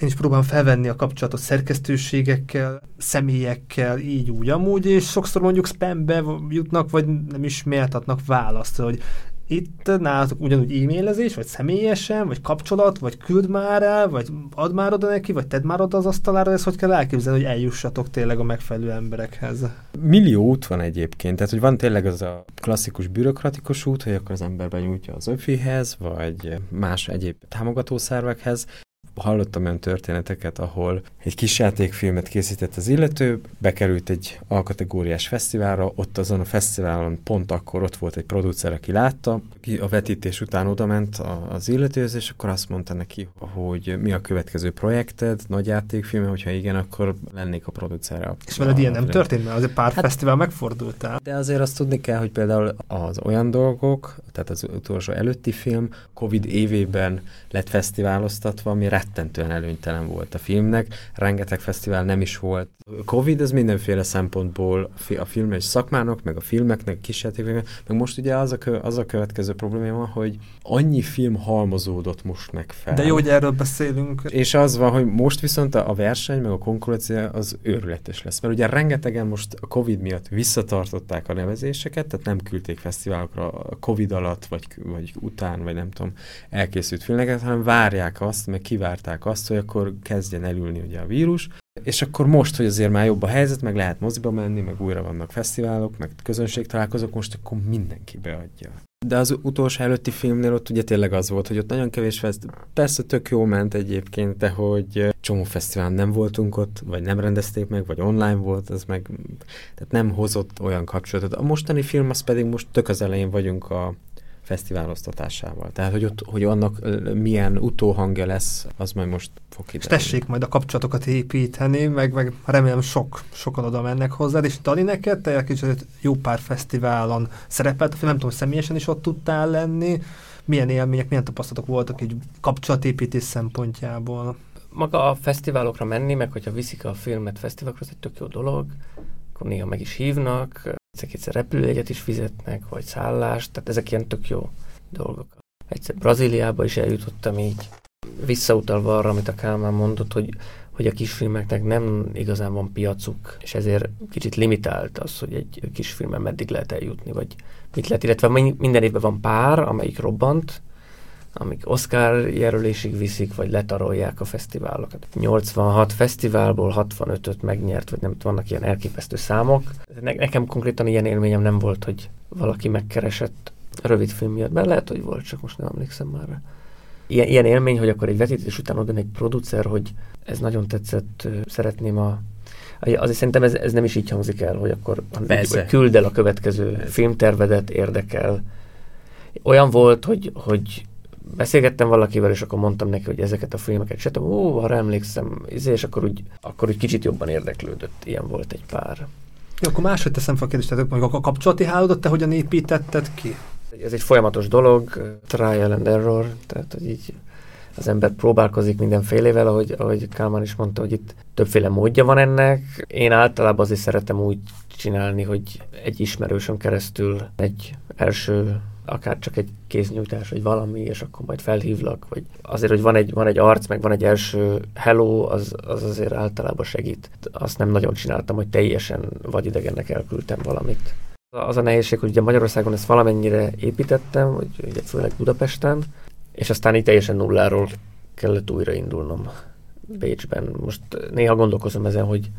én is próbálom felvenni a kapcsolatot szerkesztőségekkel, személyekkel, így úgy amúgy, és sokszor mondjuk spambe jutnak, vagy nem is méltatnak választ, hogy itt nálatok ugyanúgy e-mailezés, vagy személyesen, vagy kapcsolat, vagy küld már el, vagy ad már oda neki, vagy tedd már oda az asztalára, ez hogy kell elképzelni, hogy eljussatok tényleg a megfelelő emberekhez? Millió út van egyébként, tehát hogy van tényleg az a klasszikus bürokratikus út, hogy akkor az ember benyújtja az öfihez, vagy más egyéb támogatószervekhez, hallottam olyan történeteket, ahol egy kis játékfilmet készített az illető, bekerült egy alkategóriás fesztiválra, ott azon a fesztiválon pont akkor ott volt egy producer, aki látta, ki a vetítés után oda ment az illetőhöz, és akkor azt mondta neki, hogy mi a következő projekted, nagy játékfilm, hogyha igen, akkor lennék a producer. És veled ilyen nem történt, mert azért pár hát, fesztivál megfordultál. De azért azt tudni kell, hogy például az olyan dolgok, tehát az utolsó előtti film Covid évében lett fesztiváloztatva, ami rettentően előnytelen volt a filmnek, rengeteg fesztivál nem is volt. Covid ez mindenféle szempontból a film és szakmának, meg a filmeknek, kísérleteknek, meg most ugye az a, kö, az a következő probléma, hogy annyi film halmozódott most meg fel. De jó, hogy erről beszélünk. És az van, hogy most viszont a verseny, meg a konkurencia az őrületes lesz. Mert ugye rengetegen most a Covid miatt visszatartották a nevezéseket, tehát nem küldték fesztiválokra a Covid alatt, vagy, vagy után, vagy nem tudom, elkészült filmeket, hanem várják azt, meg kivárták azt, hogy akkor kezdjen elülni ugye a vírus, és akkor most, hogy azért már jobb a helyzet, meg lehet moziba menni, meg újra vannak fesztiválok, meg találkozók, most akkor mindenki beadja. De az utolsó előtti filmnél ott ugye tényleg az volt, hogy ott nagyon kevés fest, persze tök jó ment egyébként, de hogy csomó fesztivál nem voltunk ott, vagy nem rendezték meg, vagy online volt, az meg tehát nem hozott olyan kapcsolatot. A mostani film az pedig most tök az elején vagyunk a fesztiválosztatásával. Tehát, hogy, ott, hogy annak milyen utóhangja lesz, az majd most fog kiderülni. És tessék majd a kapcsolatokat építeni, meg, meg remélem sok, sokan oda mennek hozzá, és Dani neked, te kicsit jó pár fesztiválon szerepelt, nem tudom, személyesen is ott tudtál lenni, milyen élmények, milyen tapasztalatok voltak így kapcsolatépítés szempontjából? Maga a fesztiválokra menni, meg hogyha viszik a filmet fesztiválokra, az egy tök jó dolog, akkor néha meg is hívnak, egyszer repülőjegyet is fizetnek, vagy szállást, tehát ezek ilyen tök jó dolgok. Egyszer Brazíliába is eljutottam így, visszautalva arra, amit a Kálmán mondott, hogy, hogy a kisfilmeknek nem igazán van piacuk, és ezért kicsit limitált az, hogy egy kisfilmen meddig lehet eljutni, vagy mit lehet, illetve minden évben van pár, amelyik robbant, amik Oscar jelölésig viszik, vagy letarolják a fesztiválokat. 86 fesztiválból 65-öt megnyert, vagy nem vannak ilyen elképesztő számok. Ne, nekem konkrétan ilyen élményem nem volt, hogy valaki megkeresett rövid film miatt, mert lehet, hogy volt, csak most nem emlékszem már Ilyen, ilyen élmény, hogy akkor egy vetítés után oda egy producer, hogy ez nagyon tetszett, szeretném a Azért szerintem ez, ez nem is így hangzik el, hogy akkor hogy küld el a következő Persze. filmtervedet, érdekel. Olyan volt, hogy, hogy beszélgettem valakivel, és akkor mondtam neki, hogy ezeket a filmeket se tudom, ó, arra emlékszem, izé, és akkor úgy, akkor úgy kicsit jobban érdeklődött. Ilyen volt egy pár. Jó, akkor máshogy teszem fel a kérdést, tehát mondjuk a kapcsolati hálódat te hogyan építetted ki? Ez egy folyamatos dolog, trial and error, tehát hogy így az ember próbálkozik mindenfélevel, ahogy, ahogy Kálmán is mondta, hogy itt többféle módja van ennek. Én általában azért szeretem úgy csinálni, hogy egy ismerősön keresztül egy első akár csak egy kéznyújtás, vagy valami, és akkor majd felhívlak, vagy azért, hogy van egy, van egy arc, meg van egy első hello, az, az azért általában segít. Azt nem nagyon csináltam, hogy teljesen vagy idegennek elküldtem valamit. Az a nehézség, hogy ugye Magyarországon ezt valamennyire építettem, hogy ugye főleg Budapesten, és aztán itt teljesen nulláról kellett újraindulnom Bécsben. Most néha gondolkozom ezen, hogy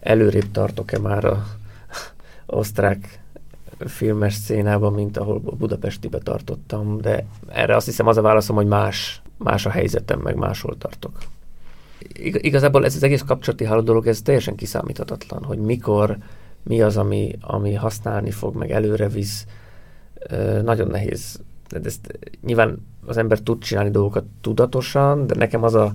előrébb tartok-e már a osztrák filmes szénában, mint ahol Budapestibe tartottam, de erre azt hiszem az a válaszom, hogy más, más a helyzetem, meg máshol tartok. Ig- igazából ez az egész kapcsolati háló dolog, ez teljesen kiszámíthatatlan, hogy mikor, mi az, ami, ami használni fog, meg előre visz. Nagyon nehéz. De ezt nyilván az ember tud csinálni dolgokat tudatosan, de nekem az a,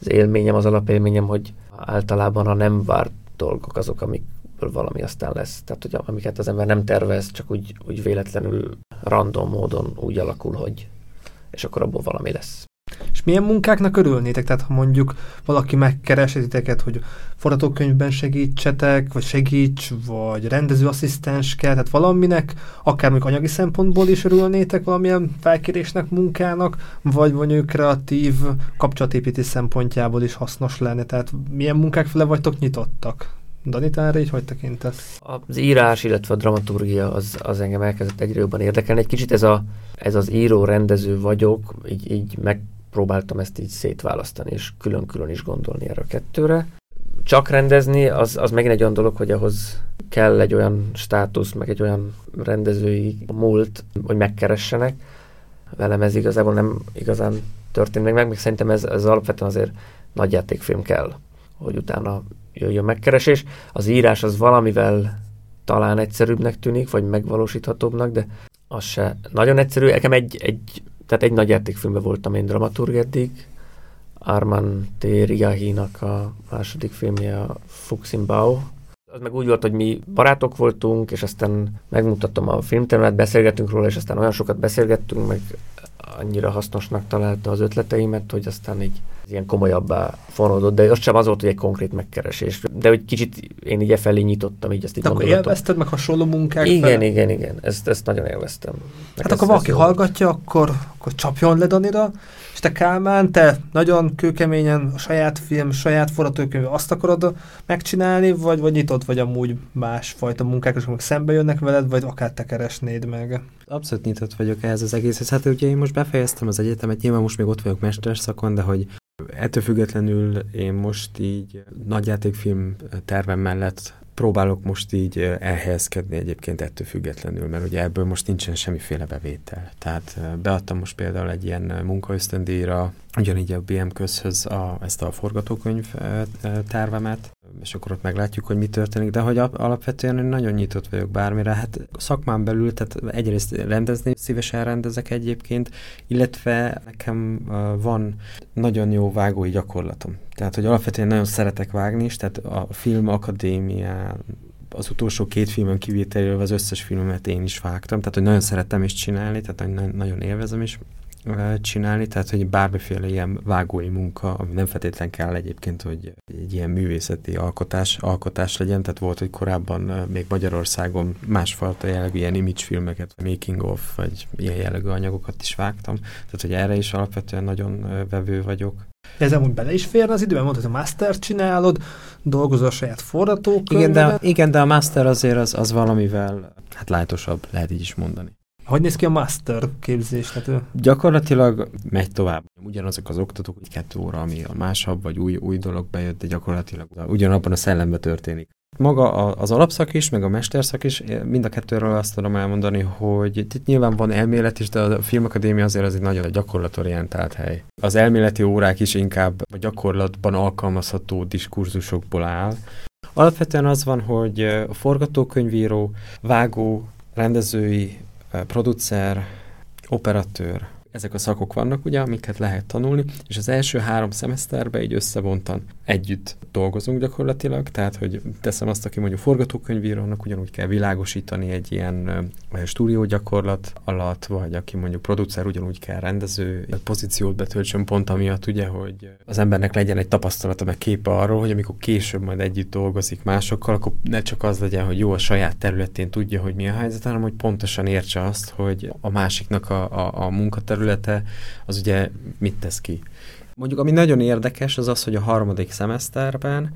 az élményem, az alapélményem, hogy általában a nem várt dolgok azok, amik valami aztán lesz. Tehát, hogy amiket az ember nem tervez, csak úgy, úgy véletlenül random módon úgy alakul, hogy és akkor abból valami lesz. És milyen munkáknak örülnétek? Tehát ha mondjuk valaki megkeresi titeket, hogy forgatókönyvben segítsetek, vagy segíts, vagy rendezőasszisztens kell, tehát valaminek, akár mondjuk anyagi szempontból is örülnétek valamilyen felkérésnek, munkának, vagy mondjuk kreatív kapcsolatépítés szempontjából is hasznos lenne. Tehát milyen munkák fele vagytok nyitottak? Danitára így hogy tekintesz? Az írás, illetve a dramaturgia az, az engem elkezdett egyre jobban érdekelni. Egy kicsit ez, a, ez az író-rendező vagyok, így, így megpróbáltam ezt így szétválasztani, és külön-külön is gondolni erre a kettőre. Csak rendezni, az, az megint egy olyan dolog, hogy ahhoz kell egy olyan státusz, meg egy olyan rendezői múlt, hogy megkeressenek. Velem ez igazából nem igazán történt meg, meg, meg szerintem ez, ez alapvetően azért nagyjátékfilm kell, hogy utána jöjjön megkeresés. Az írás az valamivel talán egyszerűbbnek tűnik, vagy megvalósíthatóbbnak, de az se nagyon egyszerű. Nekem egy, egy, tehát egy nagy játékfilmben voltam én dramaturg eddig, Arman T. Riahi-nak a második filmje, a Fuxinbao. Az meg úgy volt, hogy mi barátok voltunk, és aztán megmutattam a filmtermet, beszélgettünk róla, és aztán olyan sokat beszélgettünk, meg annyira hasznosnak találta az ötleteimet, hogy aztán így ilyen komolyabbá fonódott, de az sem az volt, hogy egy konkrét megkeresés. De hogy kicsit én így e felé nyitottam, így azt így De akkor élvezted meg hasonló munkák Igen, fel? igen, igen, ezt, ezt nagyon élveztem. Meg hát ezt, akkor valaki hallgatja, akkor, akkor csapjon le Danira, és te Kálmán, te nagyon kőkeményen a saját film, saját forgatókönyv azt akarod megcsinálni, vagy, vagy nyitott vagy amúgy másfajta munkák, amik szembe jönnek veled, vagy akár te keresnéd meg? Abszolút nyitott vagyok ehhez az egészhez. Hát ugye én most befejeztem az egyetemet, nyilván most még ott vagyok mesterszakon, de hogy Ettől függetlenül én most így nagyjátékfilm tervem mellett próbálok most így elhelyezkedni egyébként ettől függetlenül, mert ugye ebből most nincsen semmiféle bevétel. Tehát beadtam most például egy ilyen munkaösztöndíjra, ugyanígy a BM közhöz a, ezt a forgatókönyv tervemet, és akkor ott meglátjuk, hogy mi történik, de hogy alapvetően én nagyon nyitott vagyok bármire. Hát szakmán belül, tehát egyrészt rendezni szívesen rendezek egyébként, illetve nekem van nagyon jó vágói gyakorlatom. Tehát, hogy alapvetően nagyon szeretek vágni is, tehát a film akadémián az utolsó két filmön kivételével az összes filmemet én is vágtam, tehát hogy nagyon szerettem is csinálni, tehát nagyon élvezem is csinálni, tehát hogy bármiféle ilyen vágói munka, ami nem feltétlen kell egyébként, hogy egy ilyen művészeti alkotás, alkotás legyen, tehát volt, hogy korábban még Magyarországon másfajta jellegű ilyen image filmeket, making of, vagy ilyen jellegű anyagokat is vágtam, tehát hogy erre is alapvetően nagyon vevő vagyok. De ez amúgy bele is férne az időben, mondtad, hogy a master csinálod, dolgozol a saját forgatókönyvedet. Igen, de, igen, de a master azért az, az valamivel hát lájtosabb, lehet így is mondani. Hogy néz ki a master képzés? Tehát Gyakorlatilag megy tovább. Ugyanazok az oktatók, hogy kettő óra, ami a másabb, vagy új, új dolog bejött, de gyakorlatilag ugyanabban a szellemben történik. Maga az alapszak is, meg a mesterszak is, mind a kettőről azt tudom elmondani, hogy itt nyilván van elmélet is, de a filmakadémia azért az egy nagyon gyakorlatorientált hely. Az elméleti órák is inkább a gyakorlatban alkalmazható diskurzusokból áll. Alapvetően az van, hogy a forgatókönyvíró, vágó, rendezői producer, operatőr, ezek a szakok vannak, ugye, amiket lehet tanulni, és az első három szemeszterben így összevontan együtt dolgozunk gyakorlatilag, tehát, hogy teszem azt, aki mondjuk forgatókönyvírónak ugyanúgy kell világosítani egy ilyen stúdiógyakorlat alatt, vagy aki mondjuk producer ugyanúgy kell rendező pozíciót betöltsön pont amiatt, ugye, hogy az embernek legyen egy tapasztalata, meg képe arról, hogy amikor később majd együtt dolgozik másokkal, akkor ne csak az legyen, hogy jó a saját területén tudja, hogy mi a helyzet, hanem hogy pontosan értse azt, hogy a másiknak a, a, a munkaterület területe, az ugye mit tesz ki. Mondjuk, ami nagyon érdekes, az az, hogy a harmadik szemeszterben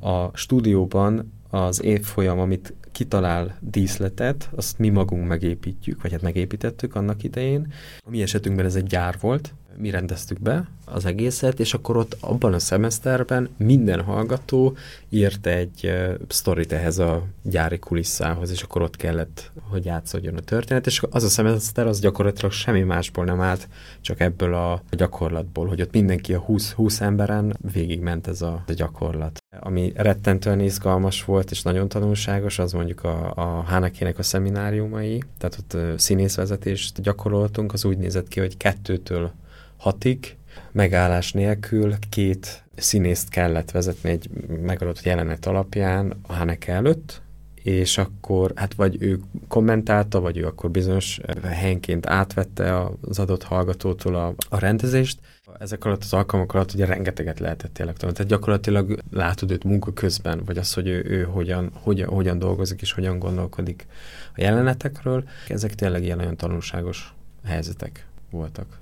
a stúdióban az évfolyam, amit kitalál díszletet, azt mi magunk megépítjük, vagy hát megépítettük annak idején. A mi esetünkben ez egy gyár volt, mi rendeztük be az egészet, és akkor ott abban a szemeszterben minden hallgató írt egy uh, sztorit ehhez a gyári kulisszához, és akkor ott kellett, hogy játszódjon a történet, és az a szemeszter az gyakorlatilag semmi másból nem állt, csak ebből a gyakorlatból, hogy ott mindenki a 20, 20 emberen végigment ez a, a gyakorlat. Ami rettentően izgalmas volt, és nagyon tanulságos, az mondjuk a, a Hánekének a szemináriumai, tehát ott uh, színészvezetést gyakoroltunk, az úgy nézett ki, hogy kettőtől hatig, megállás nélkül két színészt kellett vezetni egy megadott jelenet alapján a Haneke előtt, és akkor hát vagy ő kommentálta, vagy ő akkor bizonyos helyenként átvette az adott hallgatótól a, a rendezést. Ezek alatt az alkalmak alatt ugye rengeteget lehetett tényleg tanulni. Tehát gyakorlatilag látod őt munka közben, vagy az, hogy ő, ő hogyan, hogyan, hogyan dolgozik és hogyan gondolkodik a jelenetekről. Ezek tényleg ilyen nagyon tanulságos helyzetek voltak.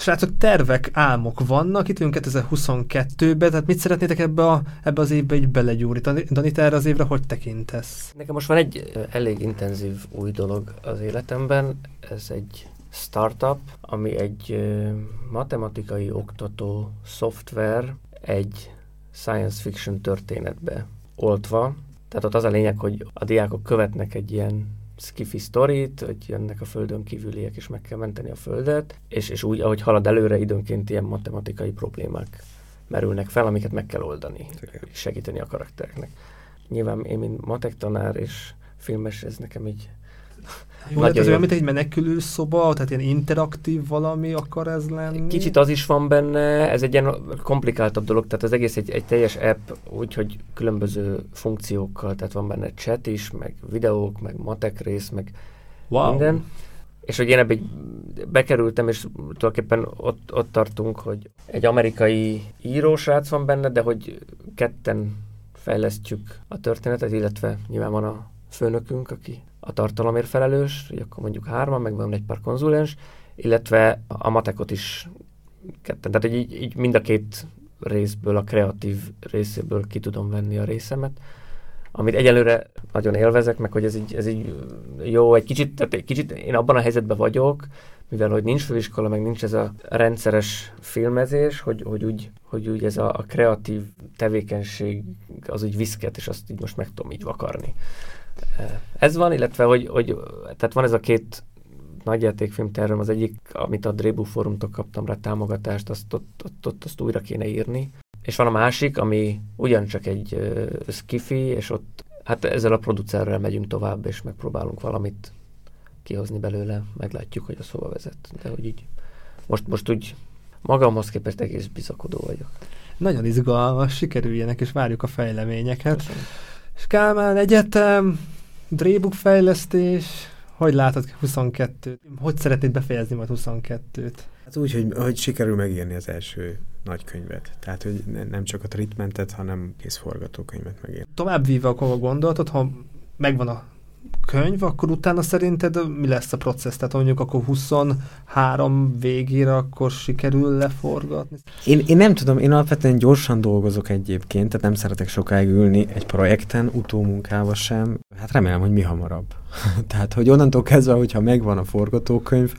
Srácok, tervek, álmok vannak, itt vagyunk 2022-ben, tehát mit szeretnétek ebbe, a, ebbe az évbe így belegyúrni? Dani, te erre az évre hogy tekintesz? Nekem most van egy elég intenzív új dolog az életemben, ez egy startup, ami egy matematikai oktató szoftver egy science fiction történetbe oltva. Tehát ott az a lényeg, hogy a diákok követnek egy ilyen skifi sztorit, hogy jönnek a földön kívüliek, és meg kell menteni a földet, és, és úgy, ahogy halad előre, időnként ilyen matematikai problémák merülnek fel, amiket meg kell oldani, Igen. segíteni a karaktereknek. Nyilván én, mint matek tanár és filmes, ez nekem így jó, hát ez olyan, mint egy menekülő szoba, tehát ilyen interaktív valami akar ez lenni? Kicsit az is van benne, ez egy ilyen komplikáltabb dolog, tehát az egész egy, egy teljes app, úgyhogy különböző funkciókkal, tehát van benne chat is, meg videók, meg matek rész, meg wow. minden. És hogy én ebbe bekerültem, és tulajdonképpen ott, ott tartunk, hogy egy amerikai írósrác van benne, de hogy ketten fejlesztjük a történetet, illetve nyilván van a főnökünk, aki a tartalomért felelős, akkor mondjuk hárman, meg van egy pár konzulens, illetve a matekot is ketten. Tehát így, így mind a két részből, a kreatív részéből ki tudom venni a részemet, amit egyelőre nagyon élvezek, meg hogy ez így, ez így jó, egy kicsit, tehát egy kicsit én abban a helyzetben vagyok, mivel hogy nincs főiskola, meg nincs ez a rendszeres filmezés, hogy, hogy, úgy, hogy úgy ez a, a kreatív tevékenység az úgy viszket, és azt így most meg tudom így vakarni. Ez van, illetve hogy, hogy tehát van ez a két nagyjátékfilm tervem, az egyik, amit a Drébu Fórumtól kaptam rá támogatást, azt, ott, ott, ott, azt újra kéne írni. És van a másik, ami ugyancsak egy uh, skifi, és ott hát ezzel a producerrel megyünk tovább, és megpróbálunk valamit kihozni belőle, meglátjuk, hogy a szóba vezet. De hogy így most, most úgy magamhoz képest egész bizakodó vagyok. Nagyon izgalmas, sikerüljenek, és várjuk a fejleményeket. Köszönöm. És Kálmán Egyetem, Drébuk fejlesztés, hogy látod 22-t? Hogy szeretnéd befejezni majd 22-t? Hát úgy, hogy, hogy sikerül megírni az első nagykönyvet. Tehát, hogy nem csak a treatmentet, hanem kész forgatókönyvet megírni. Tovább víve a gondolatot, ha megvan a könyv, akkor utána szerinted mi lesz a processz? Tehát mondjuk akkor 23 végére akkor sikerül leforgatni? Én, én nem tudom, én alapvetően gyorsan dolgozok egyébként, tehát nem szeretek sokáig ülni egy projekten, utómunkával sem. Hát remélem, hogy mi hamarabb. tehát, hogy onnantól kezdve, hogyha megvan a forgatókönyv,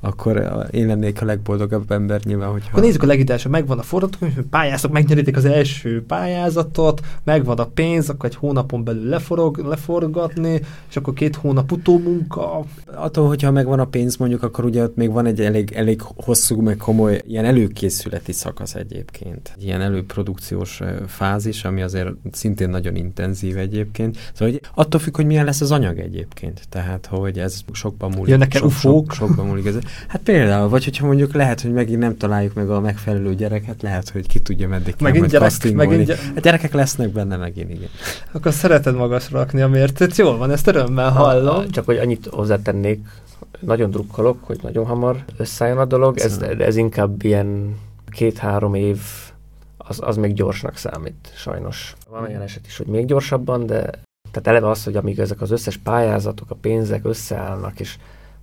akkor én lennék a legboldogabb ember nyilván, hogyha... Akkor nézzük a legidelső, megvan a forgatókönyv, pályázok, megnyeritek az első pályázatot, megvan a pénz, akkor egy hónapon belül leforog, leforgatni, és akkor két hónap utómunka. Attól, hogyha megvan a pénz mondjuk, akkor ugye ott még van egy elég, elég hosszú, meg komoly ilyen előkészületi szakasz egyébként. Ilyen előprodukciós fázis, ami azért szintén nagyon intenzív egyébként. Szóval hogy attól függ, hogy milyen lesz az anyag egyébként. Tehát, hogy ez sokban múlik. Jönnek-e sok, ufók? Sok, sokban múlik ez. Hát például, vagy hogyha mondjuk lehet, hogy megint nem találjuk meg a megfelelő gyereket, lehet, hogy ki tudja meddig kell megint gyerek, megint gyerek. Hát gyerekek lesznek benne megint, igen. Akkor szereted magasra rakni a mértét, jól van, ezt örömmel hallom. Csak hogy annyit hozzátennék, nagyon drukkolok, hogy nagyon hamar összeálljon a dolog, ez, ez inkább ilyen két-három év az, az még gyorsnak számít, sajnos. Van olyan eset is, hogy még gyorsabban, de tehát eleve az, hogy amíg ezek az összes pályázatok, a pénzek összeállnak, és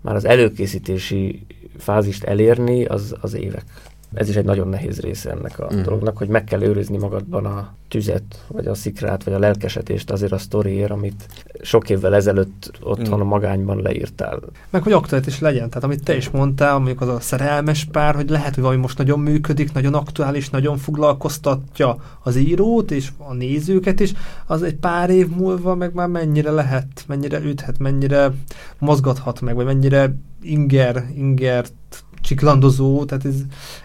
már az előkészítési fázist elérni, az, az évek. Ez is egy nagyon nehéz része ennek a mm. dolognak, hogy meg kell őrizni magadban a tüzet, vagy a szikrát, vagy a lelkesedést azért a sztoriért, amit sok évvel ezelőtt otthon mm. a magányban leírtál. Meg hogy aktuális is legyen. Tehát amit te is mondtál, mondjuk az a szerelmes pár, hogy lehet, hogy valami most nagyon működik, nagyon aktuális, nagyon foglalkoztatja az írót és a nézőket is, az egy pár év múlva meg már mennyire lehet, mennyire üthet, mennyire mozgathat meg, vagy mennyire inger, ingert csiklandozó, tehát ez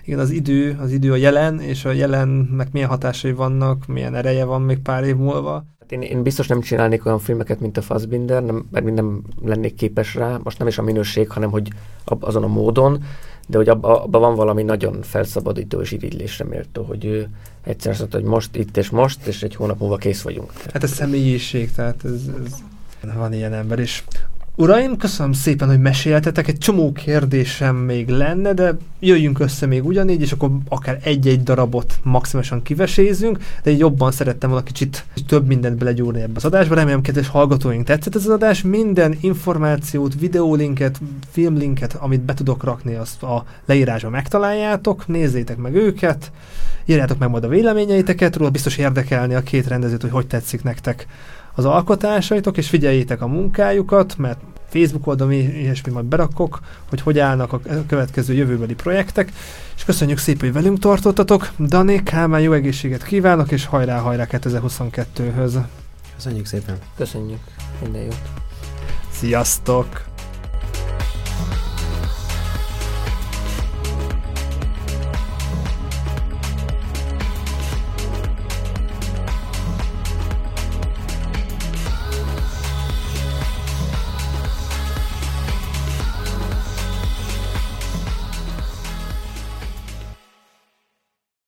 igen, az idő, az idő a jelen, és a jelennek milyen hatásai vannak, milyen ereje van még pár év múlva. Hát én, én biztos nem csinálnék olyan filmeket, mint a Fassbinder, nem, mert nem lennék képes rá, most nem is a minőség, hanem hogy azon a módon, de hogy abban abba van valami nagyon felszabadító és irigylésre méltó, hogy ő egyszer azt hogy most, itt és most, és egy hónap múlva kész vagyunk. Hát ez személyiség, tehát ez, ez van ilyen ember, és Uraim, köszönöm szépen, hogy meséltetek. Egy csomó kérdésem még lenne, de jöjjünk össze még ugyanígy, és akkor akár egy-egy darabot maximálisan kivesézünk, de így jobban szerettem volna kicsit több mindent belegyúrni ebbe az adásba. Remélem, kedves hallgatóink tetszett ez az adás. Minden információt, videólinket, filmlinket, amit be tudok rakni, azt a leírásba megtaláljátok. Nézzétek meg őket, írjátok meg majd a véleményeiteket, róla biztos érdekelni a két rendezőt, hogy hogy tetszik nektek az alkotásaitok, és figyeljétek a munkájukat, mert Facebook oldalon ilyesmi majd berakok, hogy hogy állnak a következő jövőbeli projektek, és köszönjük szépen, hogy velünk tartottatok. Dani, Kálmán, jó egészséget kívánok, és hajrá-hajrá 2022-höz. Köszönjük szépen. Köszönjük. Minden jót. Sziasztok!